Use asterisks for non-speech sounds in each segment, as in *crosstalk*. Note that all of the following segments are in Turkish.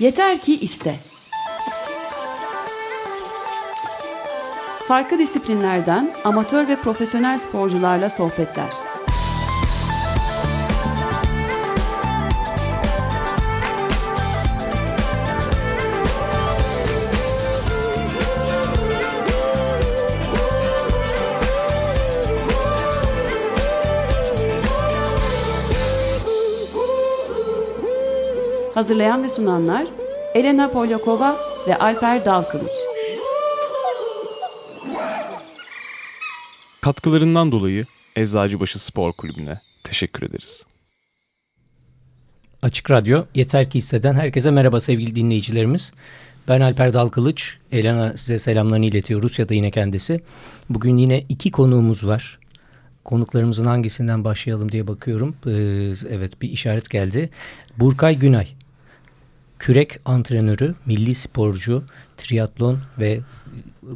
Yeter ki iste. Farklı disiplinlerden amatör ve profesyonel sporcularla sohbetler. Hazırlayan ve sunanlar Elena Polyakova ve Alper Dalkılıç. Katkılarından dolayı Eczacıbaşı Spor Kulübü'ne teşekkür ederiz. Açık Radyo Yeter Ki Hisseden herkese merhaba sevgili dinleyicilerimiz. Ben Alper Dalkılıç. Elena size selamlarını iletiyor. Rusya'da yine kendisi. Bugün yine iki konuğumuz var. Konuklarımızın hangisinden başlayalım diye bakıyorum. Ee, evet bir işaret geldi. Burkay Günay kürek antrenörü, milli sporcu, triatlon ve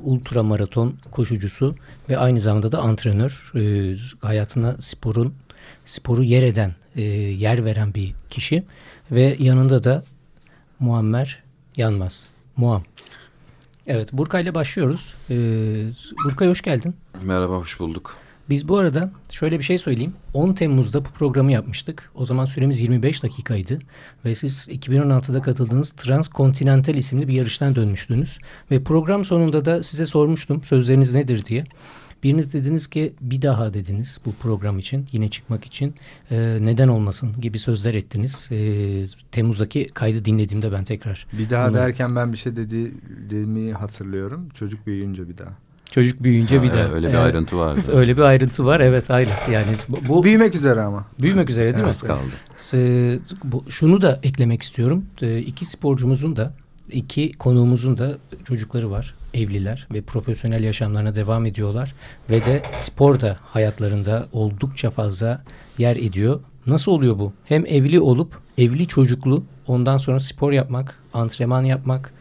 ultra maraton koşucusu ve aynı zamanda da antrenör. E, hayatına sporun sporu yer eden, e, yer veren bir kişi ve yanında da Muammer Yanmaz. Muam. Evet Burkay ile başlıyoruz. E, Burkay hoş geldin. Merhaba hoş bulduk. Biz bu arada şöyle bir şey söyleyeyim. 10 Temmuz'da bu programı yapmıştık. O zaman süremiz 25 dakikaydı. Ve siz 2016'da katıldığınız Transkontinental isimli bir yarıştan dönmüştünüz. Ve program sonunda da size sormuştum sözleriniz nedir diye. Biriniz dediniz ki bir daha dediniz bu program için yine çıkmak için e, neden olmasın gibi sözler ettiniz. E, Temmuz'daki kaydı dinlediğimde ben tekrar. Bir daha bunu... derken ben bir şey dediğimi hatırlıyorum. Çocuk büyüyünce bir daha. Çocuk büyüyünce ha, bir de. Öyle bir evet. ayrıntı var. *laughs* Öyle bir ayrıntı var evet aynen. Yani bu büyümek üzere ama. Büyümek üzere değil evet, mi? kaldı. Bu, şunu da eklemek istiyorum. İki sporcumuzun da iki konuğumuzun da çocukları var. Evliler ve profesyonel yaşamlarına devam ediyorlar. Ve de spor da hayatlarında oldukça fazla yer ediyor. Nasıl oluyor bu? Hem evli olup evli çocuklu ondan sonra spor yapmak, antrenman yapmak,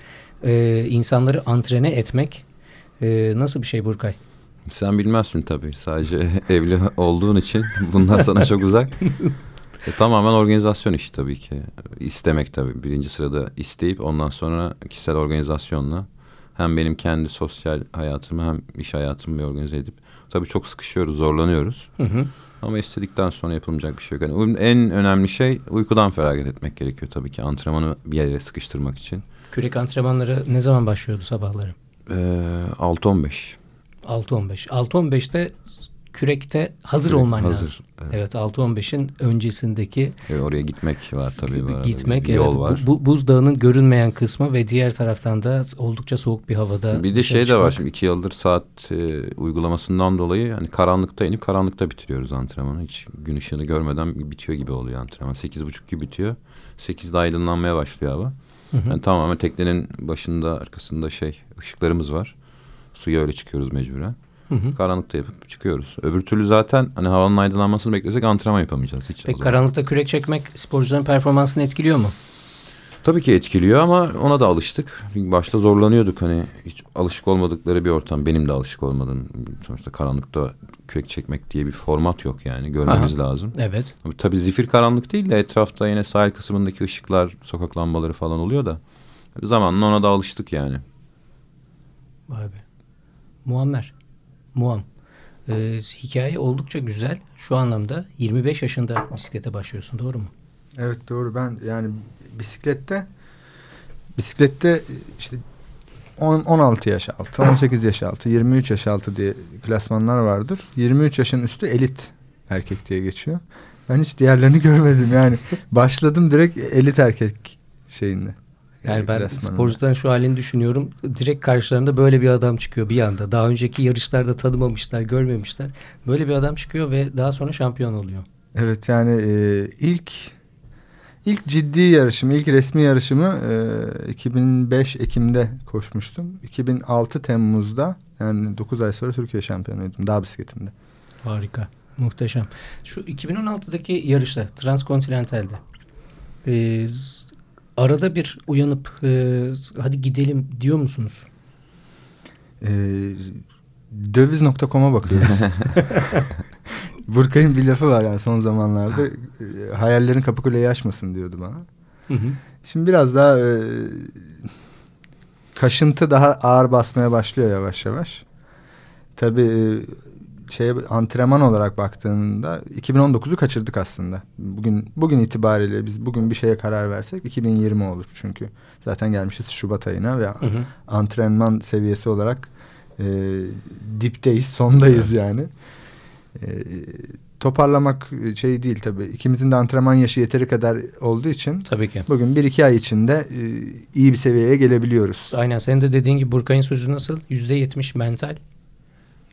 e, insanları antrene etmek ee, nasıl bir şey Burkay? Sen bilmezsin tabii. Sadece *laughs* evli olduğun için bunlar sana çok uzak. *laughs* E, tamamen organizasyon işi tabii ki. İstemek tabii. Birinci sırada isteyip ondan sonra kişisel organizasyonla hem benim kendi sosyal hayatımı hem iş hayatımı bir organize edip tabii çok sıkışıyoruz, zorlanıyoruz. Hı hı. Ama istedikten sonra yapılmayacak bir şey yok. Yani en önemli şey uykudan feragat etmek gerekiyor tabii ki antrenmanı bir yere sıkıştırmak için. Kürek antrenmanları ne zaman başlıyordu sabahları? Ee, 6-15. 6-15. 6-15'te kürekte hazır Kürek, olman hazır, lazım. Evet, evet 6-15'in öncesindeki evet, oraya gitmek var tabii. Var gitmek bir evet. Var. Bu, buzdağının görünmeyen kısmı ve diğer taraftan da oldukça soğuk bir havada. Bir de şey de var şimdi iki yıldır saat e, uygulamasından dolayı hani karanlıkta inip karanlıkta bitiriyoruz antrenmanı. Hiç gün ışığını görmeden bitiyor gibi oluyor antrenman. Sekiz buçuk gibi bitiyor. Sekizde aydınlanmaya başlıyor hava. Hı hı. Yani tamamen teknenin başında arkasında şey ışıklarımız var. Suya öyle çıkıyoruz mecburen. Hı hı. Karanlıkta yapıp çıkıyoruz. Öbür türlü zaten hani havanın aydınlanmasını beklesek antrenman yapamayacağız. Hiç Peki karanlıkta kürek çekmek sporcuların performansını etkiliyor mu? Tabii ki etkiliyor ama ona da alıştık. Başta zorlanıyorduk hani hiç alışık olmadıkları bir ortam. Benim de alışık olmadığım sonuçta karanlıkta kürek çekmek diye bir format yok yani görmemiz Aha, lazım. Evet. Tabii zifir karanlık değil de etrafta yine sahil kısmındaki ışıklar, sokak lambaları falan oluyor da zamanla ona da alıştık yani. Vay be. Muammer. Muam. Ee, hikaye oldukça güzel. Şu anlamda 25 yaşında bisiklete başlıyorsun doğru mu? Evet doğru. Ben yani bisiklette bisiklette işte 10, 16 yaş altı, 18 yaş altı, 23 yaş altı diye klasmanlar vardır. 23 yaşın üstü elit erkek diye geçiyor. Ben hiç diğerlerini *laughs* görmedim yani. Başladım direkt elit erkek şeyinde. Yani ben sporcuların şu halini düşünüyorum. Direkt karşılarında böyle bir adam çıkıyor bir anda. Daha önceki yarışlarda tanımamışlar, görmemişler. Böyle bir adam çıkıyor ve daha sonra şampiyon oluyor. Evet yani e, ilk ilk ciddi yarışım, ilk resmi yarışımı e, 2005 Ekim'de koşmuştum. 2006 Temmuz'da yani 9 ay sonra Türkiye şampiyonuydum dağ bisikletinde. Harika, muhteşem. Şu 2016'daki yarışta, Transkontinental'de e, arada bir uyanıp e, hadi gidelim diyor musunuz? E, döviz.com'a bakıyorum. *laughs* Burkay'ın bir lafı var yani son zamanlarda. E, hayallerin Kapıkule'yi aşmasın diyordu bana. Hı hı. Şimdi biraz daha e, kaşıntı daha ağır basmaya başlıyor yavaş yavaş. Tabii e, şey antrenman olarak baktığında 2019'u kaçırdık aslında. Bugün bugün itibariyle biz bugün bir şeye karar versek 2020 olur çünkü zaten gelmişiz Şubat ayına ve Hı hı. antrenman seviyesi olarak e, dipteyiz, sondayız yani. E, toparlamak şey değil tabii. İkimizin de antrenman yaşı yeteri kadar olduğu için Tabii ki. bugün bir iki ay içinde e, iyi bir seviyeye gelebiliyoruz. Aynen senin de dediğin gibi Burkay'ın sözü nasıl? Yüzde yetmiş mental.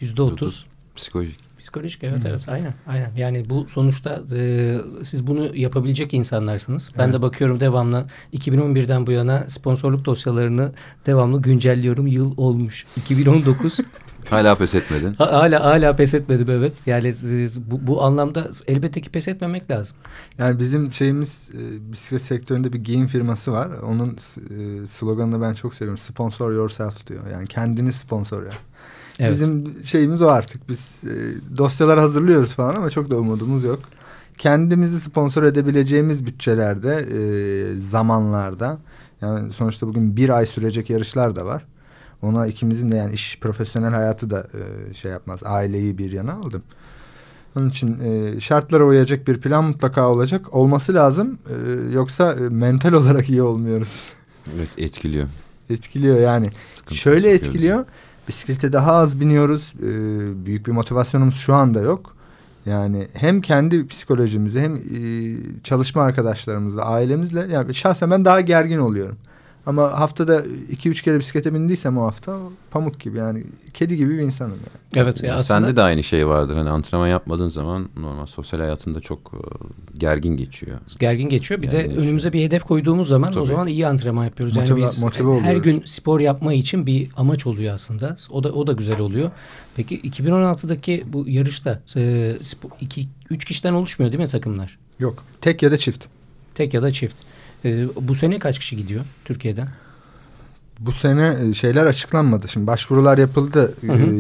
Yüzde otuz Psikolojik. psikolojik. Evet evet aynen aynen. Yani bu sonuçta e, siz bunu yapabilecek insanlarsınız. Ben Evet. de bakıyorum devamlı 2011'den bu yana sponsorluk dosyalarını devamlı güncelliyorum. Yıl olmuş. 2019 *laughs* Hala pes etmedin. Ha- Hala hala pes etmedim evet. Yani siz- bu, bu anlamda elbette ki pes etmemek lazım. Yani bizim şeyimiz e, bisiklet sektöründe bir giyim firması var. Onun e, sloganını ben çok seviyorum. Sponsor yourself diyor. Yani kendini sponsor ya. Evet. Bizim şeyimiz o artık. Biz e, dosyalar hazırlıyoruz falan ama çok da umudumuz yok. Kendimizi sponsor edebileceğimiz bütçelerde, e, zamanlarda. Yani sonuçta bugün bir ay sürecek yarışlar da var. Ona ikimizin de yani iş profesyonel hayatı da e, şey yapmaz. Aileyi bir yana aldım. Onun için e, şartlara uyacak bir plan mutlaka olacak. Olması lazım. E, yoksa e, mental olarak iyi olmuyoruz. Evet etkiliyor. Etkiliyor yani. Sıkıntı Şöyle etkiliyor. Bisiklete daha az biniyoruz. Ee, büyük bir motivasyonumuz şu anda yok. Yani hem kendi psikolojimizi hem e, çalışma arkadaşlarımızla, ailemizle yani şahsen ben daha gergin oluyorum. Ama haftada iki üç kere bisiklete bindiysem o hafta pamuk gibi yani kedi gibi bir insanım yani. Evet ya Yani aslında Sende de aynı şey vardır. Hani antrenman yapmadığın zaman normal sosyal hayatında çok e, gergin geçiyor. gergin geçiyor. Bir Yani de geçiyor. önümüze bir hedef koyduğumuz zaman o Tabii. zaman iyi antrenman yapıyoruz. Motive- yani biz motive her gün spor yapma için bir amaç oluyor aslında. O da o da güzel oluyor. Peki 2016'daki bu yarışta e, iki üç kişiden oluşmuyor değil mi takımlar? Yok tek ya da çift. Tek ya da çift. E, bu sene kaç kişi gidiyor Türkiye'den? Bu sene e, şeyler açıklanmadı. Şimdi başvurular yapıldı Hı hı.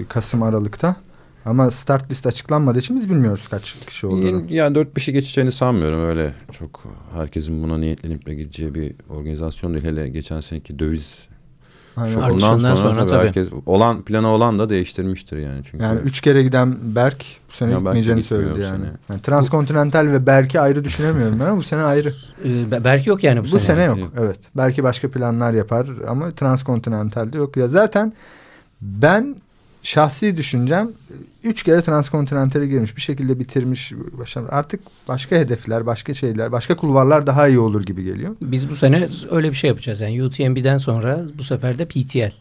e, Kasım Aralık'ta. Ama start list açıklanmadığı için biz bilmiyoruz kaç kişi olduğunu. Yani, yani 4-5'i geçeceğini sanmıyorum öyle çok herkesin buna niyetlenip de gideceği bir organizasyon değil. Hele geçen seneki döviz Aynen. Artışından ondan sonra, sonra tabii tabii. herkes olan planı olan da değiştirmiştir yani çünkü. Yani üç kere giden Berk bu sene Ya Berk gitmeyeceğini söyledi bu yani. sene. yani. Transkontinental ve Berk'i ayrı düşünemiyorum ben ama bu sene ayrı. E, Be- belki yok yani bu, Bu, sene, yok. Yok. Evet. Belki başka planlar yapar ama transkontinentalde yok. Ya zaten ben şahsi düşüncem üç kere transkontinentale girmiş. Bir şekilde bitirmiş. başarı- Artık başka hedefler, başka şeyler, başka kulvarlar daha iyi olur gibi geliyor. Biz bu sene öyle bir şey yapacağız. Yani UTMB'den sonra bu sefer de PTL.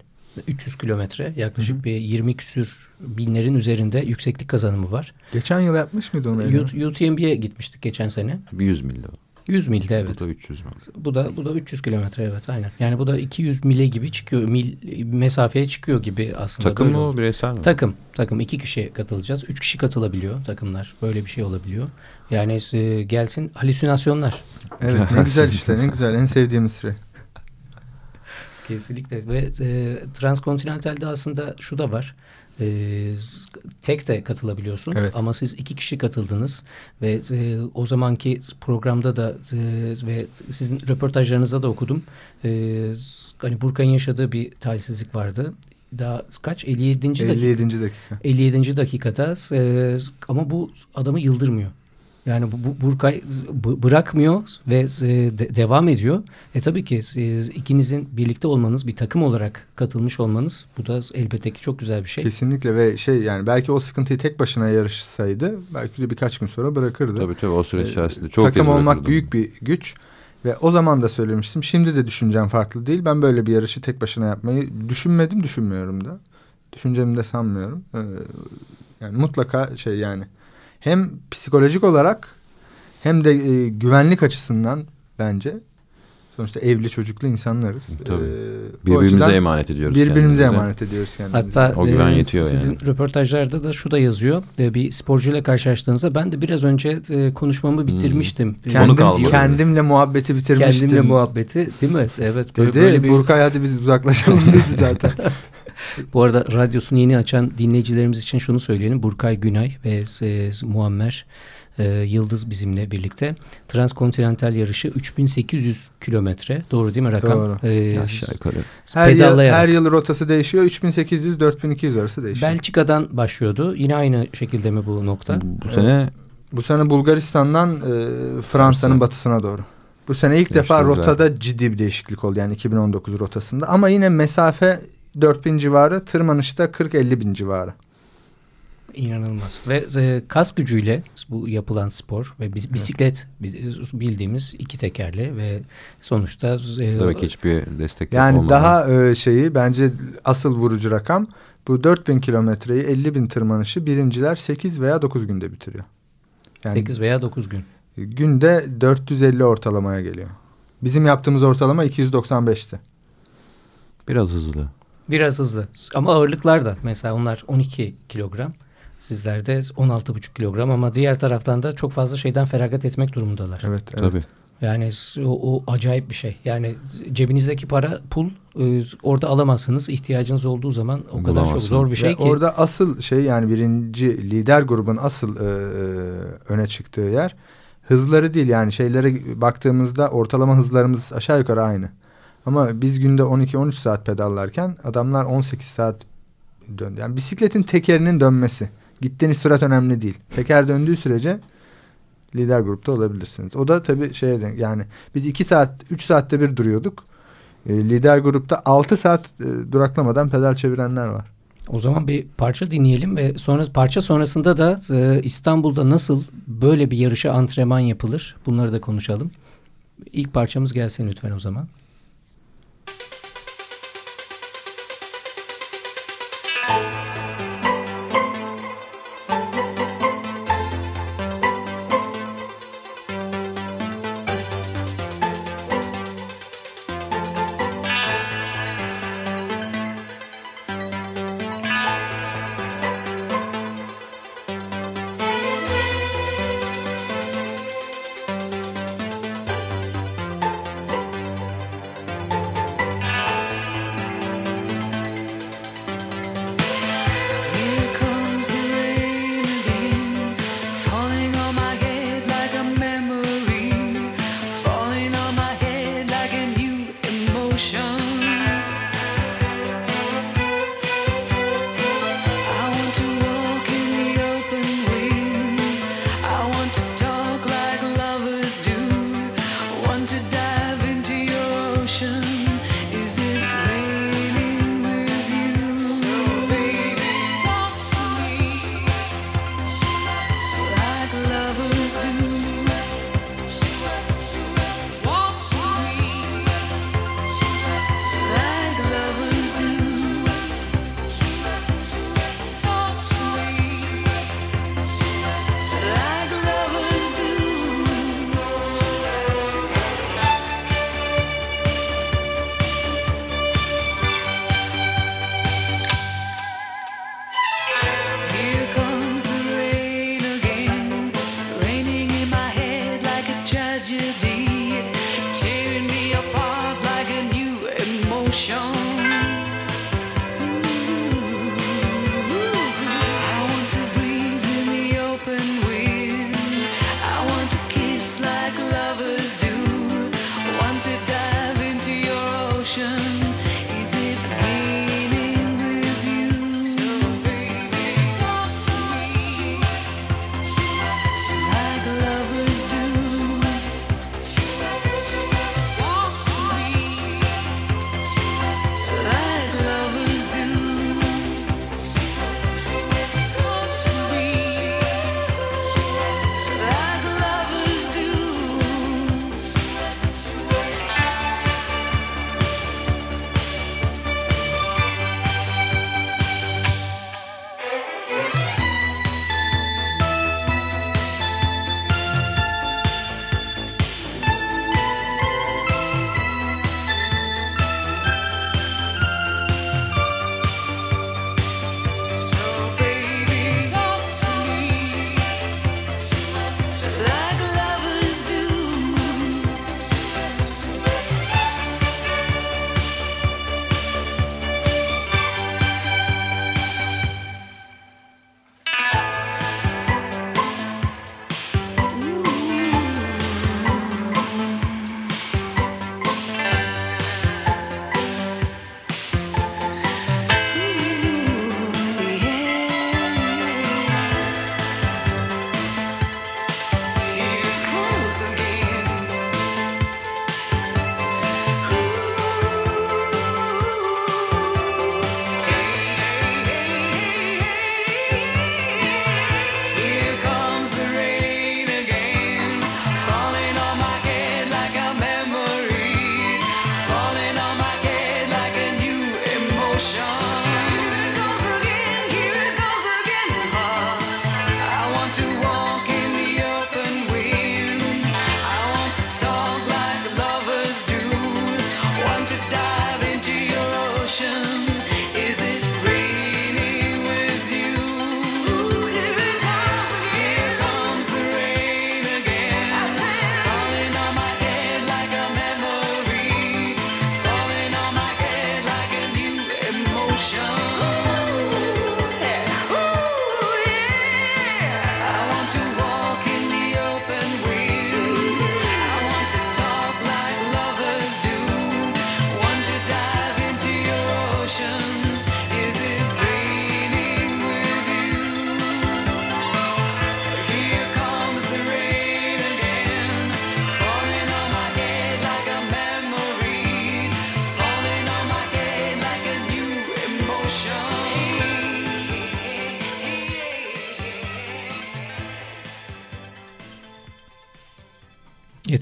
300 kilometre yaklaşık bir 20 küsür binlerin üzerinde yükseklik kazanımı var. Geçen yıl yapmış mıydı onu? UTMB'ye gitmiştik geçen sene. bir 100 milli o. 100 milde evet. Bu da 300 mil. Bu da bu da 300 kilometre evet aynen. Yani bu da 200 mile gibi çıkıyor. Mil mesafeye çıkıyor gibi aslında. Takım mı o bireysel mi? Takım. Takım. iki kişi katılacağız. Üç kişi katılabiliyor takımlar. Böyle bir şey olabiliyor. Yani e, gelsin halüsinasyonlar. Evet ne *laughs* güzel işte ne güzel en sevdiğimiz şey. Kesinlikle ve e, transkontinentalde aslında şu da var. E, tek de katılabiliyorsun Evet. ama siz iki kişi katıldınız ve e, o zamanki programda da e, ve sizin röportajlarınızda da okudum. E, hani Burkay'ın yaşadığı bir talihsizlik vardı. Daha kaç 57. dakika 57. dakika. 57. dakikada e, ama bu adamı yıldırmıyor. Yani bu, bu Burkay bırakmıyor ve e, de- devam ediyor. E tabii ki siz ikinizin birlikte olmanız, bir takım olarak katılmış olmanız bu da elbette ki çok güzel bir şey. Kesinlikle ve şey yani belki o sıkıntıyı tek başına yarışsaydı belki de birkaç gün sonra bırakırdı. Tabii tabii o süreç Ee, içerisinde çok Takım olmak büyük bir güç ve o zaman da söylemiştim. Şimdi de düşüncem farklı değil. Ben böyle bir yarışı tek başına yapmayı düşünmedim, düşünmüyorum da. Düşüncemi de sanmıyorum. Ee, yani mutlaka şey yani hem psikolojik olarak hem de e, güvenlik açısından bence sonuçta evli çocuklu insanlarız. Tabii. Ee, Birbirimize emanet ediyoruz Birbirimize kendimize. emanet ediyoruz kendimize. Hatta O güven e, yetiyor sizin yani. röportajlarda da şu da yazıyor. E, bir sporcuyla karşılaştığınızda ben de biraz önce e, konuşmamı bitirmiştim. E, Kendim, kalmadı. kendimle muhabbeti bitirmiştim. Kendimle muhabbeti değil mi? Evet. Böyle, Dedi böyle bir Burkay hadi biz uzaklaşalım dedi zaten. *laughs* *laughs* Bu arada radyosunu yeni açan dinleyicilerimiz için şunu söyleyelim. Burkay Günay ve e, Muammer e, Yıldız bizimle birlikte. Transkontinental yarışı 3800 kilometre. Doğru değil mi rakam? Doğru. E, Aşağı yukarı. Her yıl, her yıl rotası değişiyor. 3800-4200 arası değişiyor. Belçika'dan başlıyordu. Yine aynı şekilde mi bu nokta? Bu, bu sene Bu sene Bulgaristan'dan e, Fransa'nın Fransa. batısına doğru. Bu sene ilk Yaşlı defa güzel. rotada ciddi bir değişiklik oldu. Yani 2019 rotasında. Ama yine mesafe 4000 civarı, tırmanışta 40-50 bin civarı. İnanılmaz. Ve e, kas gücüyle bu yapılan spor ve bis- bisiklet biz- bildiğimiz iki tekerli ve sonuçta e, tabii ki hiçbir destek Yani olmadan. daha e, şeyi bence asıl vurucu rakam bu 4000 kilometreyi 50 bin tırmanışı birinciler 8 veya 9 günde bitiriyor. Yani 8 veya 9 gün. günde 450 ortalamaya geliyor. Bizim yaptığımız ortalama 295'ti. biraz hızlı. Biraz hızlı. Ama ağırlıklar da mesela onlar 12 kilogram. Sizlerde 16,5 kilogram ama diğer taraftan da çok fazla şeyden feragat etmek durumundalar. Evet, evet. Tabii. Yani o, o acayip bir şey. Yani cebinizdeki para pul e, orada alamazsınız. İhtiyacınız olduğu zaman o kadar çok zor bir şey Ve ki. Orada asıl şey yani birinci lider grubun asıl e, e, öne çıktığı yer hızları değil yani şeylere baktığımızda ortalama hızlarımız aşağı yukarı aynı. Ama biz günde 12-13 saat pedallarken adamlar 18 saat döndü. Yani bisikletin tekerinin dönmesi. Gittiğiniz sürat önemli değil. Teker döndüğü sürece lider grupta olabilirsiniz. O da tabii şeye denk- yani biz 2 saat 3 saatte bir duruyorduk. E, lider grupta 6 saat e, duraklamadan pedal çevirenler var. O zaman bir parça dinleyelim ve sonra parça sonrasında da e, İstanbul'da nasıl böyle bir yarışa antrenman yapılır bunları da konuşalım. İlk parçamız gelsin lütfen o zaman.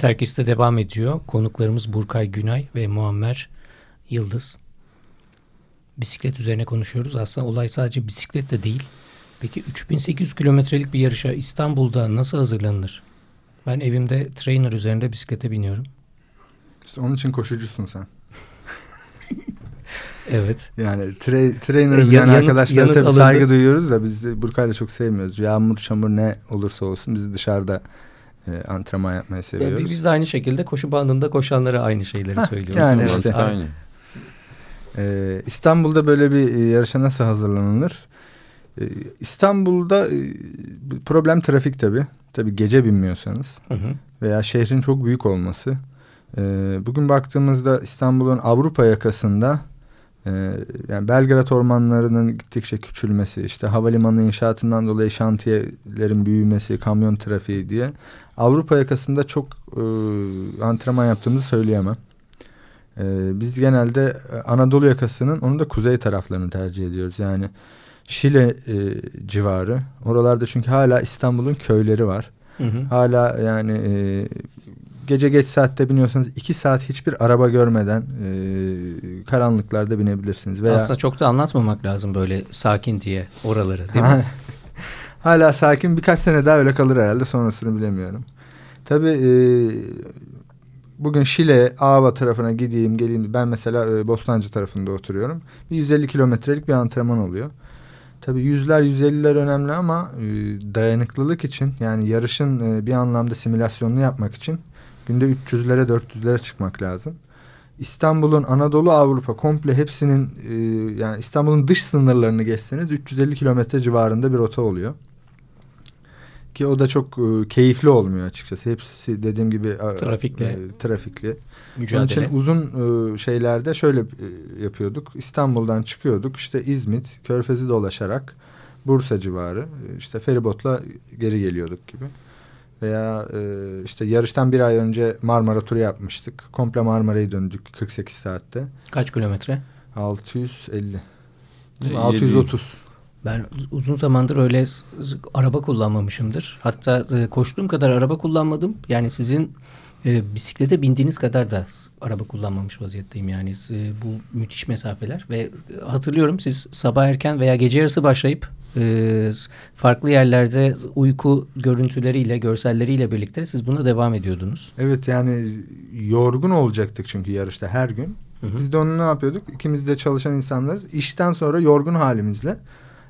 Yeter ki iste devam ediyor. Konuklarımız Burkay Günay ve Muammer Yıldız. Bisiklet üzerine konuşuyoruz. Aslında olay sadece bisiklet de değil. Peki 3800 kilometrelik bir yarışa İstanbul'da nasıl hazırlanılır? Ben evimde trainer üzerinde bisiklete biniyorum. İşte onun için koşucusun sen. *laughs* Evet. Yani tra trainer E, yanıt- arkadaşlara yanıt tabii alındı. saygı duyuyoruz da biz Burkay'la çok sevmiyoruz. Yağmur, çamur ne olursa olsun biz dışarıda e, antrenman yapmayı seviyoruz. Biz de aynı şekilde koşu bandında koşanlara aynı şeyleri Hah, söylüyoruz. yani Evet, işte. aynı. Aynı. Ee, İstanbul'da böyle bir e, yarışa nasıl hazırlanılır? Ee, İstanbul'da e, bir problem trafik tabii. Tabii gece binmiyorsanız Hı hı. veya şehrin çok büyük olması. Ee, bugün baktığımızda İstanbul'un Avrupa yakasında e, yani Belgrad ormanlarının gittikçe küçülmesi, işte havalimanı inşaatından dolayı şantiyelerin büyümesi, kamyon trafiği diye Avrupa yakasında çok e, antrenman yaptığımızı söyleyemem. Ee, biz genelde e, Anadolu yakasının onun da kuzey taraflarını tercih ediyoruz. Yani Şile e, civarı. Oralarda çünkü hala İstanbul'un köyleri var. Hı hı. Hala yani e, gece geç saatte biniyorsanız iki saat hiçbir araba görmeden e, karanlıklarda binebilirsiniz. Veya Aslında çok da anlatmamak lazım böyle sakin diye oraları değil mi? *laughs* Hala sakin birkaç sene daha öyle kalır herhalde sonrasını bilemiyorum. Tabii e, bugün Şile, Ava tarafına gideyim geleyim. Ben mesela e, Bostancı tarafında oturuyorum. Bir 150 kilometrelik bir antrenman oluyor. Tabii yüzler, 150'ler önemli ama e, dayanıklılık için yani yarışın e, bir anlamda simülasyonunu yapmak için günde 300'lere 400'lere çıkmak lazım. İstanbul'un Anadolu Avrupa komple hepsinin e, yani İstanbul'un dış sınırlarını geçseniz 350 kilometre civarında bir rota oluyor. Ki o da çok e, keyifli olmuyor açıkçası. Hepsi dediğim gibi e, Trafikle. e, trafikli. Onun Mücadele. için uzun e, şeylerde şöyle e, yapıyorduk. İstanbul'dan çıkıyorduk. İşte İzmit, Körfez'i dolaşarak Bursa civarı e, işte feribotla geri geliyorduk gibi. Veya e, işte yarıştan bir ay önce Marmara turu yapmıştık. Komple Marmara'yı döndük 48 saatte. Kaç kilometre? 650. E, 630. Ben uzun zamandır öyle araba kullanmamışımdır. Hatta e, koştuğum kadar araba kullanmadım. Yani sizin e, bisiklete bindiğiniz kadar da araba kullanmamış vaziyetteyim. Yani e, bu müthiş mesafeler ve e, hatırlıyorum siz sabah erken veya gece yarısı başlayıp e, farklı yerlerde uyku görüntüleriyle, görselleriyle birlikte siz buna devam ediyordunuz. Evet yani yorgun olacaktık çünkü yarışta her gün. Hı hı. Biz de onu ne yapıyorduk? İkimiz de çalışan insanlarız. İşten sonra yorgun halimizle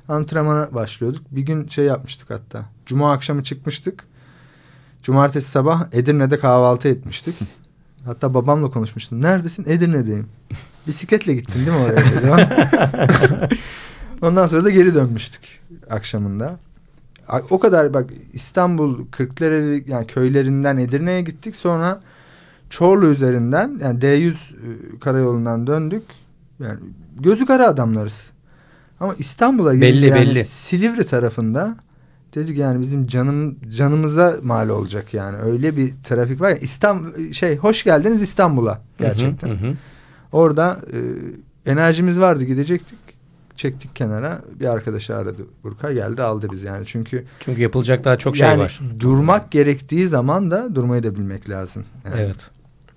antrenmana başlıyorduk. Bir gün şey yapmıştık hatta. Cuma akşamı çıkmıştık. Cumartesi sabah Edirne'de kahvaltı etmiştik. *laughs* Hatta babamla konuşmuştum. Neredesin? Edirne'deyim. Bisikletle gittin değil mi oraya? *laughs* Ondan sonra da geri dönmüştük akşamında. O kadar bak İstanbul Kırklareli yani köylerinden Edirne'ye gittik. Sonra Çorlu üzerinden yani D100 e, karayolundan döndük. Yani gözü kara adamlarız. Ama İstanbul'a Belli, yani belli. Silivri tarafında dedik yani bizim canım canımıza mal olacak yani. Öyle bir trafik var ya İstanbul şey hoş geldiniz İstanbul'a gerçekten. Hı hı, hı. Orada e, enerjimiz vardı gidecektik. Çektik kenara. Bir arkadaşı aradı Burka geldi aldı bizi yani. Çünkü Çünkü yapılacak daha çok şey yani var. durmak gerektiği zaman da durmayı da bilmek lazım. Yani. Evet.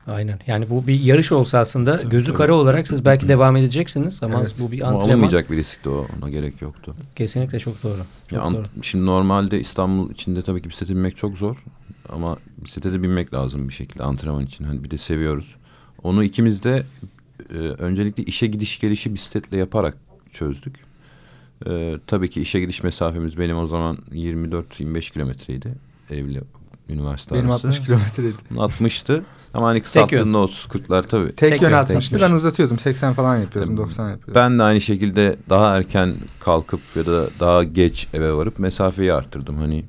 Aynen. Yani bu bir yarış olsa aslında gözü tabii. kara olarak siz belki devam edeceksiniz ama Evet. bu bir Ama antrenman. alınmayacak bir riskti o. Ona gerek yoktu. Kesinlikle çok doğru. Çok Ya doğru. Şimdi normalde İstanbul içinde tabii ki bisiklete binmek çok zor. Ama bisiklete de binmek lazım bir şekilde antrenman için. Hani bir de seviyoruz. Onu ikimiz de e, öncelikle işe gidiş gelişi bisikletle yaparak çözdük. E, tabii ki işe gidiş mesafemiz benim o zaman 24-25 kilometreydi. Evli üniversite Benim arası. 60 kilometreydi. 60'tı. Ama hani kısalttığında 30-40'lar tabii. Tek, Tek yön yön, 60'tı. tek Ben uzatıyordum. 80 falan yapıyordum. Tabii. 90 yapıyordum. Ben de aynı şekilde daha erken kalkıp ya da daha geç eve varıp mesafeyi arttırdım. Hani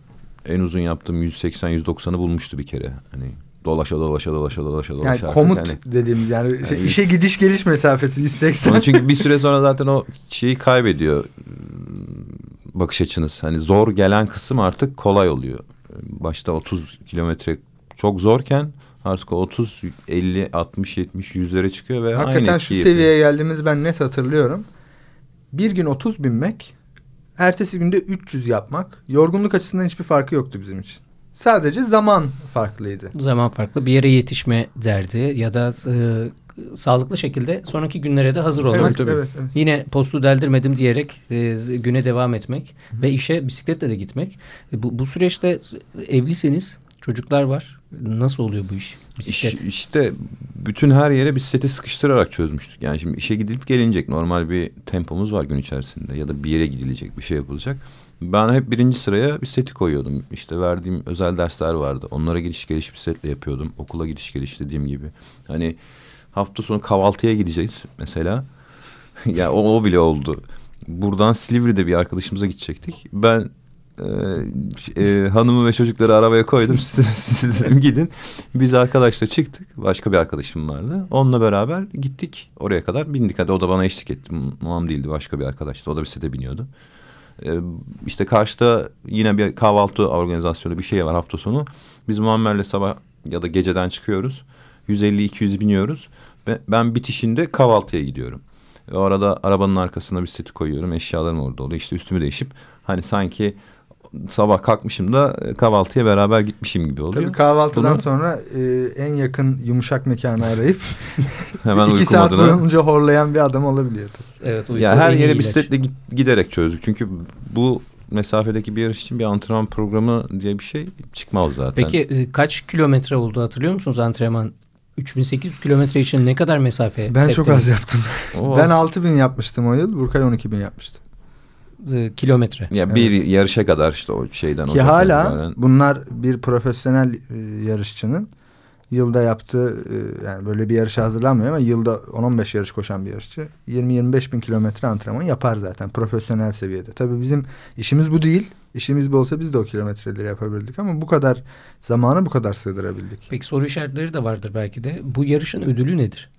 en uzun yaptığım 180-190'ı bulmuştu bir kere. Hani dolaşa dolaşa dolaşa dolaşa yani dolaşa. artık komut hani. dediğimiz yani, şey, Yani işe yüz- gidiş geliş mesafesi 180. Onun çünkü bir süre sonra zaten o şeyi kaybediyor ıı, bakış açınız. Hani zor gelen kısım artık kolay oluyor. Başta 30 kilometre çok zorken artık o 30, 50, 60, 70, 100'lere çıkıyor ve aynı Hakikaten şu yapıyor. seviyeye geldiğimizi ben net hatırlıyorum. Bir gün 30 binmek, ertesi günde 300 yapmak. Yorgunluk açısından hiçbir farkı yoktu bizim için. Sadece zaman farklıydı. Zaman farklı. Bir yere yetişme derdi ya da e, sağlıklı şekilde sonraki günlere de hazır olmak. Evet, tabii. evet, evet. Yine postu deldirmedim diyerek e, güne devam etmek ve işe bisikletle de gitmek. E, bu, bu süreçte evlisiniz, çocuklar var. Nasıl oluyor bu iş? Bisiklet. İş, işte bütün her yere bisikleti sıkıştırarak çözmüştük. Yani şimdi işe gidilip gelinecek normal bir tempomuz var gün içerisinde ya da bir yere gidilecek bir şey yapılacak. Ben hep birinci sıraya bisikleti koyuyordum. İşte verdiğim özel dersler vardı. Onlara gidiş geliş bisikletle yapıyordum. Okula gidiş geliş dediğim gibi. Hani hafta sonu kahvaltıya gideceğiz mesela. *laughs* ya o, o bile oldu. Buradan Silivri'de bir arkadaşımıza gidecektik. Ben e, e, hanımı ve çocukları arabaya koydum. *laughs* Siz, dedim gidin. Biz arkadaşla çıktık. Başka bir arkadaşım vardı. Onunla beraber gittik. Oraya kadar bindik. Hadi o da bana eşlik etti. Muam değildi başka bir arkadaştı. O da bisiklete biniyordu. E, işte karşıda yine bir kahvaltı organizasyonu bir şey var hafta sonu. Biz Muammer'le sabah ya da geceden çıkıyoruz. 150-200 biniyoruz. Ben bitişinde kahvaltıya gidiyorum. O arada arabanın arkasına bisikleti koyuyorum. Eşyalarım orada oluyor. İşte üstümü değişip hani sanki sabah kalkmışım da e, kahvaltıya beraber gitmişim gibi oluyor. Tabii kahvaltıdan Bunu- sonra e, en yakın yumuşak mekanı arayıp *laughs* Hemen *laughs* iki saat boyunca horlayan bir adam olabiliyor. tabii. Evet, Ya uyku her en iyi yere bisikletle giderek çözdük. Çünkü bu mesafedeki bir yarış için bir antrenman programı diye bir şey çıkmaz zaten. Peki e, kaç kilometre oldu hatırlıyor musunuz antrenman? 3800 kilometre için ne kadar mesafe Ben çok az teptiniz? yaptım. O ben az- 6000 yapmıştım o yıl. Burkay 12000 yapmıştı. E, kilometre. Ya bir yarışa kadar işte o şeyden Ki hala itibaren- bunlar bir profesyonel e, yarışçının yılda yaptığı e, yani böyle bir yarışa hazırlanmıyor ama yılda 10-15 yarış koşan bir yarışçı 20-25 bin kilometre antrenman yapar zaten profesyonel seviyede. Tabii bizim işimiz bu değil. İşimiz bu olsa biz de o kilometreleri yapabilirdik ama bu kadar zamanı bu kadar sığdırabildik. Peki soru işaretleri de vardır belki de. Bu yarışın ödülü nedir?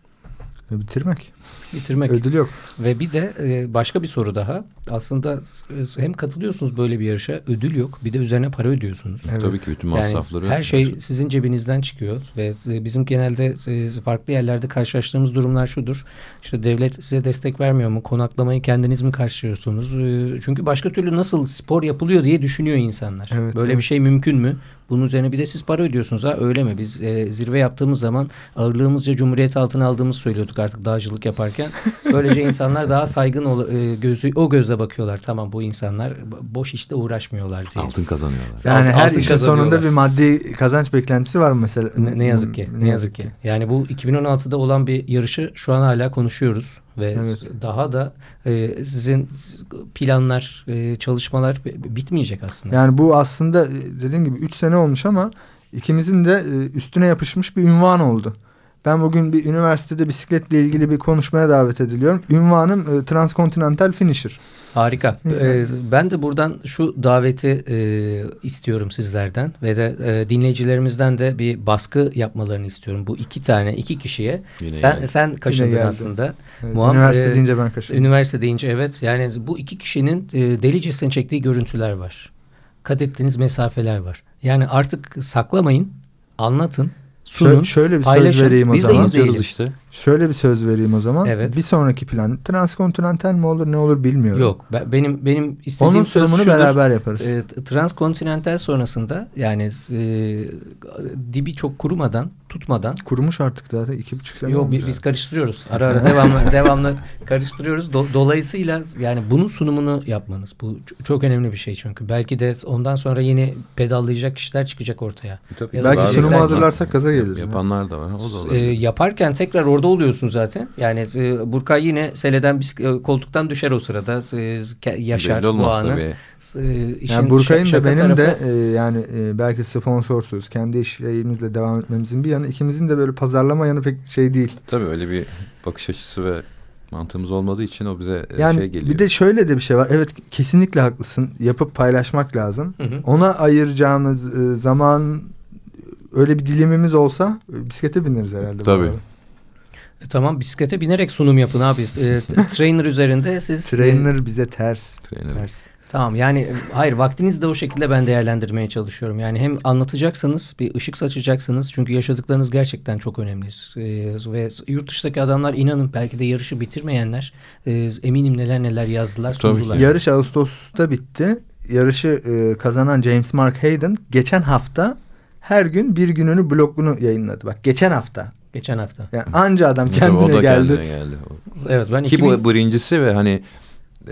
Ve bitirmek. Bitirmek. Ödül yok. Ve bir de e, başka bir soru daha. Aslında hem katılıyorsunuz böyle bir yarışa ödül yok. Bir de üzerine para ödüyorsunuz. Evet. Tabii ki bütün Yani masrafları. her şey sizin cebinizden çıkıyor ve e, bizim genelde e, farklı yerlerde karşılaştığımız durumlar şudur. İşte devlet size destek vermiyor mu? Konaklamayı kendiniz mi karşılıyorsunuz? E, Çünkü başka türlü nasıl spor yapılıyor diye düşünüyor insanlar. Evet, Böyle evet. bir şey mümkün mü? Bunun üzerine bir de siz para ödüyorsunuz ha öyle mi? Biz e, zirve yaptığımız zaman ağırlığımızca cumhuriyet altına aldığımızı söylüyorduk artık dağcılık yaparken. Böylece insanlar daha saygın ol, e, gözü o gözle bakıyorlar. Tamam bu insanlar boş işte uğraşmıyorlar diye. altın kazanıyorlar. Yani Altın- her altın işin sonunda bir maddi kazanç beklentisi var mı mesela? Ne, ne yazık ki. Ne, yazık ki. Yani bu 2016'da olan bir yarışı şu an hala konuşuyoruz ve Evet. daha da e, sizin planlar, e, çalışmalar bitmeyecek aslında. Yani bu aslında e, dediğim gibi 3 sene olmuş ama ikimizin de e, üstüne yapışmış bir ünvan oldu. Ben bugün bir üniversitede bisikletle ilgili bir konuşmaya davet ediliyorum. Ünvanım e, Transkontinental Finisher. Harika. Hı. E, ben de buradan şu daveti e, istiyorum sizlerden ve de e, dinleyicilerimizden de bir baskı yapmalarını istiyorum. Bu iki tane, iki kişiye. Yine sen yani. sen kaşındın aslında. Evet, Muam- Üniversite e, deyince ben kaçırdım. Üniversite deyince evet. Yani bu iki kişinin e, delicesine çektiği görüntüler var. Kat ettiğiniz mesafeler var. Yani artık saklamayın, anlatın, sunun, Şö- şöyle bir söz paylaşın. vereyim o Biz de zaman. izleyelim. Anlatıyoruz işte. Şöyle bir söz vereyim o zaman. Evet. Bir sonraki plan transkontinental mi olur ne olur bilmiyorum. Yok, ben- benim benim istediğim Onun söz sunumunu şudur. beraber yaparız. E, transkontinental sonrasında yani e, dibi çok kurumadan, tutmadan Kurumuş artık zaten iki buçuk sene Yok biz, biz karıştırıyoruz. Ara ara devamlı *laughs* devamlı karıştırıyoruz. Do- dolayısıyla yani bunun sunumunu yapmanız bu çok önemli bir şey çünkü. Belki de ondan sonra yeni pedallayacak kişiler çıkacak ortaya. Tabii. Ya da Belki sunumu hazırlarsak gaza geliriz. Yapanlar da var. O da E, yaparken tekrar orada oluyorsun zaten. Yani e, Burkay yine seleden e, koltuktan düşer o sırada. E, yaşar Belli bu anı. tabii. E, işin Yani Burkay'ın da benim de tarafı- e, yani e, belki sponsorsuz kendi işlerimizle devam etmemizin bir yanı ikimizin de böyle pazarlama yanı pek şey değil. Tabii öyle bir bakış açısı ve mantığımız olmadığı için o bize e, Yani şey geliyor. bir de şöyle de bir şey var. Evet kesinlikle haklısın. Yapıp paylaşmak lazım. Hı hı. Ona ayıracağımız e, zaman öyle bir dilimimiz olsa e, bisiklete bineriz herhalde. bu Tabii. E, tamam bisiklete binerek sunum yapın abi. E, trainer üzerinde siz... e, Trainer bize ters. Trainer. ters. Tamam yani e, hayır vaktinizi de o şekilde ben değerlendirmeye çalışıyorum. Yani hem anlatacaksanız bir ışık saçacaksınız çünkü yaşadıklarınız gerçekten çok önemli. Ee, ve yurt dışındaki adamlar inanın belki de yarışı bitirmeyenler e, eminim neler neler yazdılar sundular. Yarış Ağustos'ta bitti. yarışı e, kazanan James Mark Hayden geçen hafta her gün bir gününü blogunu yayınladı. Bak geçen hafta. Geçen hafta. Yani anca adam kendine o da geldi. kendine geldi. Evet ben Ki 2000 bu birincisi ve hani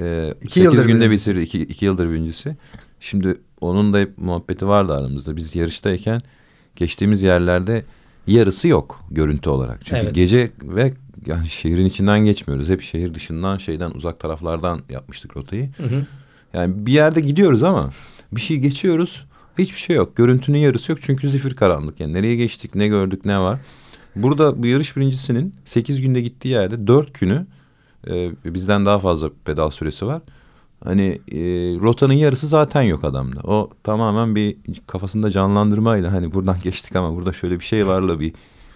e, İki 8 yıldır günde birincisi. bitirdi. 2 iki, iki yıldır birincisi. Şimdi onun da hep muhabbeti vardı aramızda. Biz yarıştayken geçtiğimiz yerlerde yarısı yok görüntü olarak. Çünkü Evet. gece ve yani şehrin içinden geçmiyoruz. Hep şehir dışından şeyden uzak taraflardan yapmıştık rotayı. Hı hı. Yani bir yerde gidiyoruz ama bir şey geçiyoruz. Hiçbir şey yok. Görüntünün yarısı yok çünkü zifir karanlık. Yani nereye geçtik, ne gördük, ne var. Burada bu yarış birincisinin 8 günde gittiği yerde 4 günü e, bizden daha fazla pedal süresi var. Hani e, rotanın yarısı zaten yok adamda. O tamamen bir kafasında canlandırmayla hani buradan *laughs* geçtik ama burada şöyle bir şey varla bir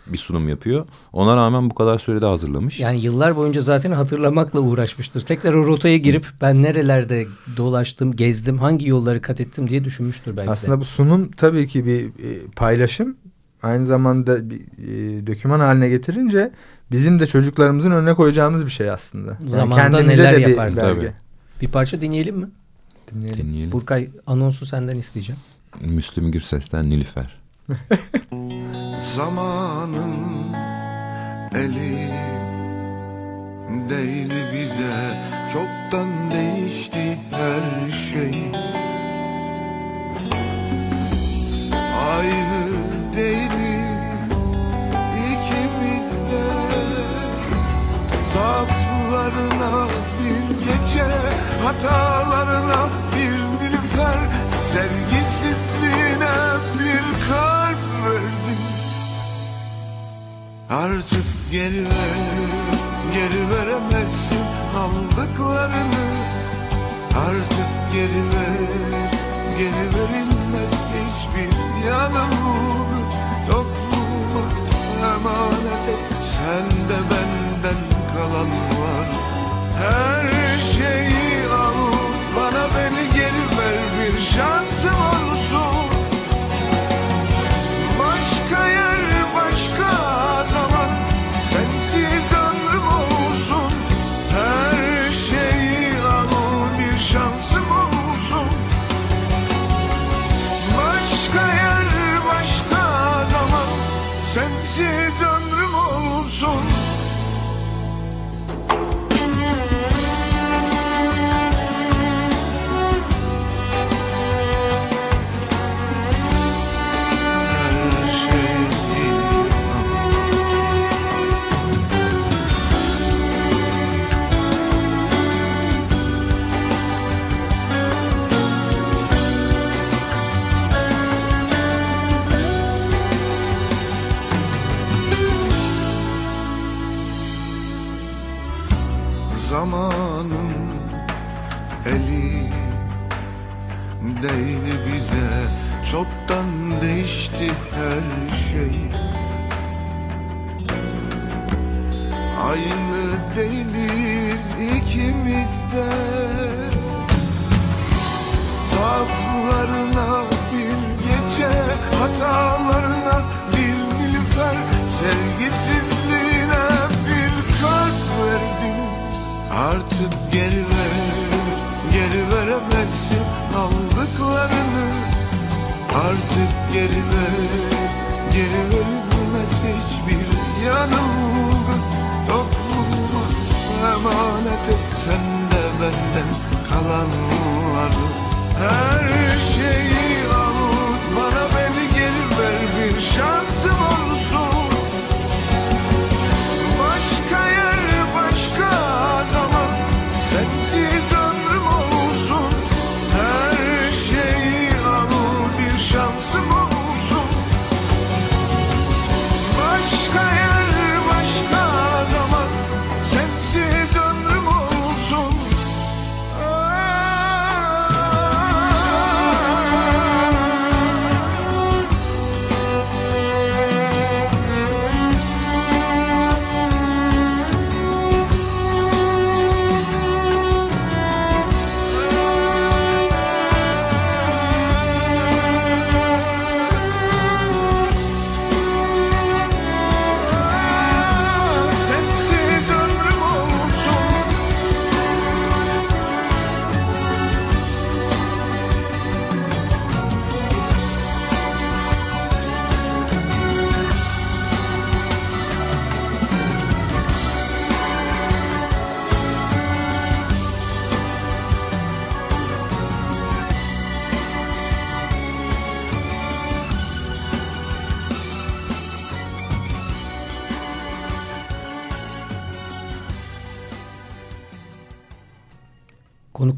bir sunum yapıyor. Ona rağmen bu kadar sürede hazırlamış. Yani yıllar boyunca zaten hatırlamakla uğraşmıştır. Tekrar o rotaya girip ben nerelerde dolaştım, gezdim, hangi yolları kat ettim diye düşünmüştür belki Aslında de. bu sunum tabii ki bir e, paylaşım. Aynı zamanda bir e, döküman haline getirince bizim de çocuklarımızın önüne koyacağımız bir şey aslında. Yani Zamanında kendimize neler de bir yapardı. belge. Tabii. Bir parça dinleyelim mi? Dinleyelim. Dinleyelim. Burkay anonsu senden isteyeceğim. Müslüm Gürses'ten Nilüfer. Zamanın eli değdi bize Çoktan değişti her şey Aynı Zaaflarına bir gece Hatalarına bir nilüfer. Sevgisizliğine bir kalp verdim. Artık geri ver, geri veremezsin aldıklarını. Artık geri ver, geri verilmez hiçbir yanılgı Yokluğuma emanet et, sende benden kalan var. Her şeyi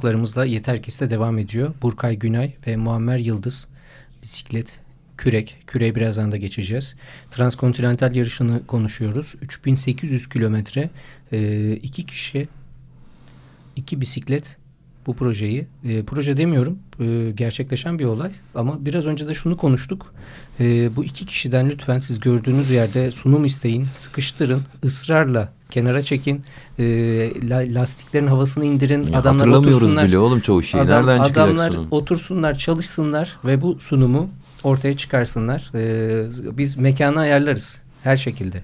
Konuklarımızla Yeter Kis'te devam ediyor. Burkay Günay ve Muammer Yıldız. Bisiklet, kürek. Küreğe birazdan da geçeceğiz. Transkontinental yarışını konuşuyoruz. 3800 kilometre. iki kişi, iki bisiklet bu projeyi. E, proje demiyorum. e, gerçekleşen bir olay. Ama biraz önce de şunu konuştuk. E, bu iki kişiden lütfen siz gördüğünüz yerde sunum isteyin. Sıkıştırın. ısrarla kenara çekin. E, la- lastiklerin havasını indirin. Ya adamlar hatırlamıyoruz otursunlar. bile oğlum çoğu şeyi. Adam- Nereden adamlar sunum? otursunlar, çalışsınlar ve bu sunumu ortaya çıkarsınlar. Ee, biz mekanı ayarlarız her şekilde.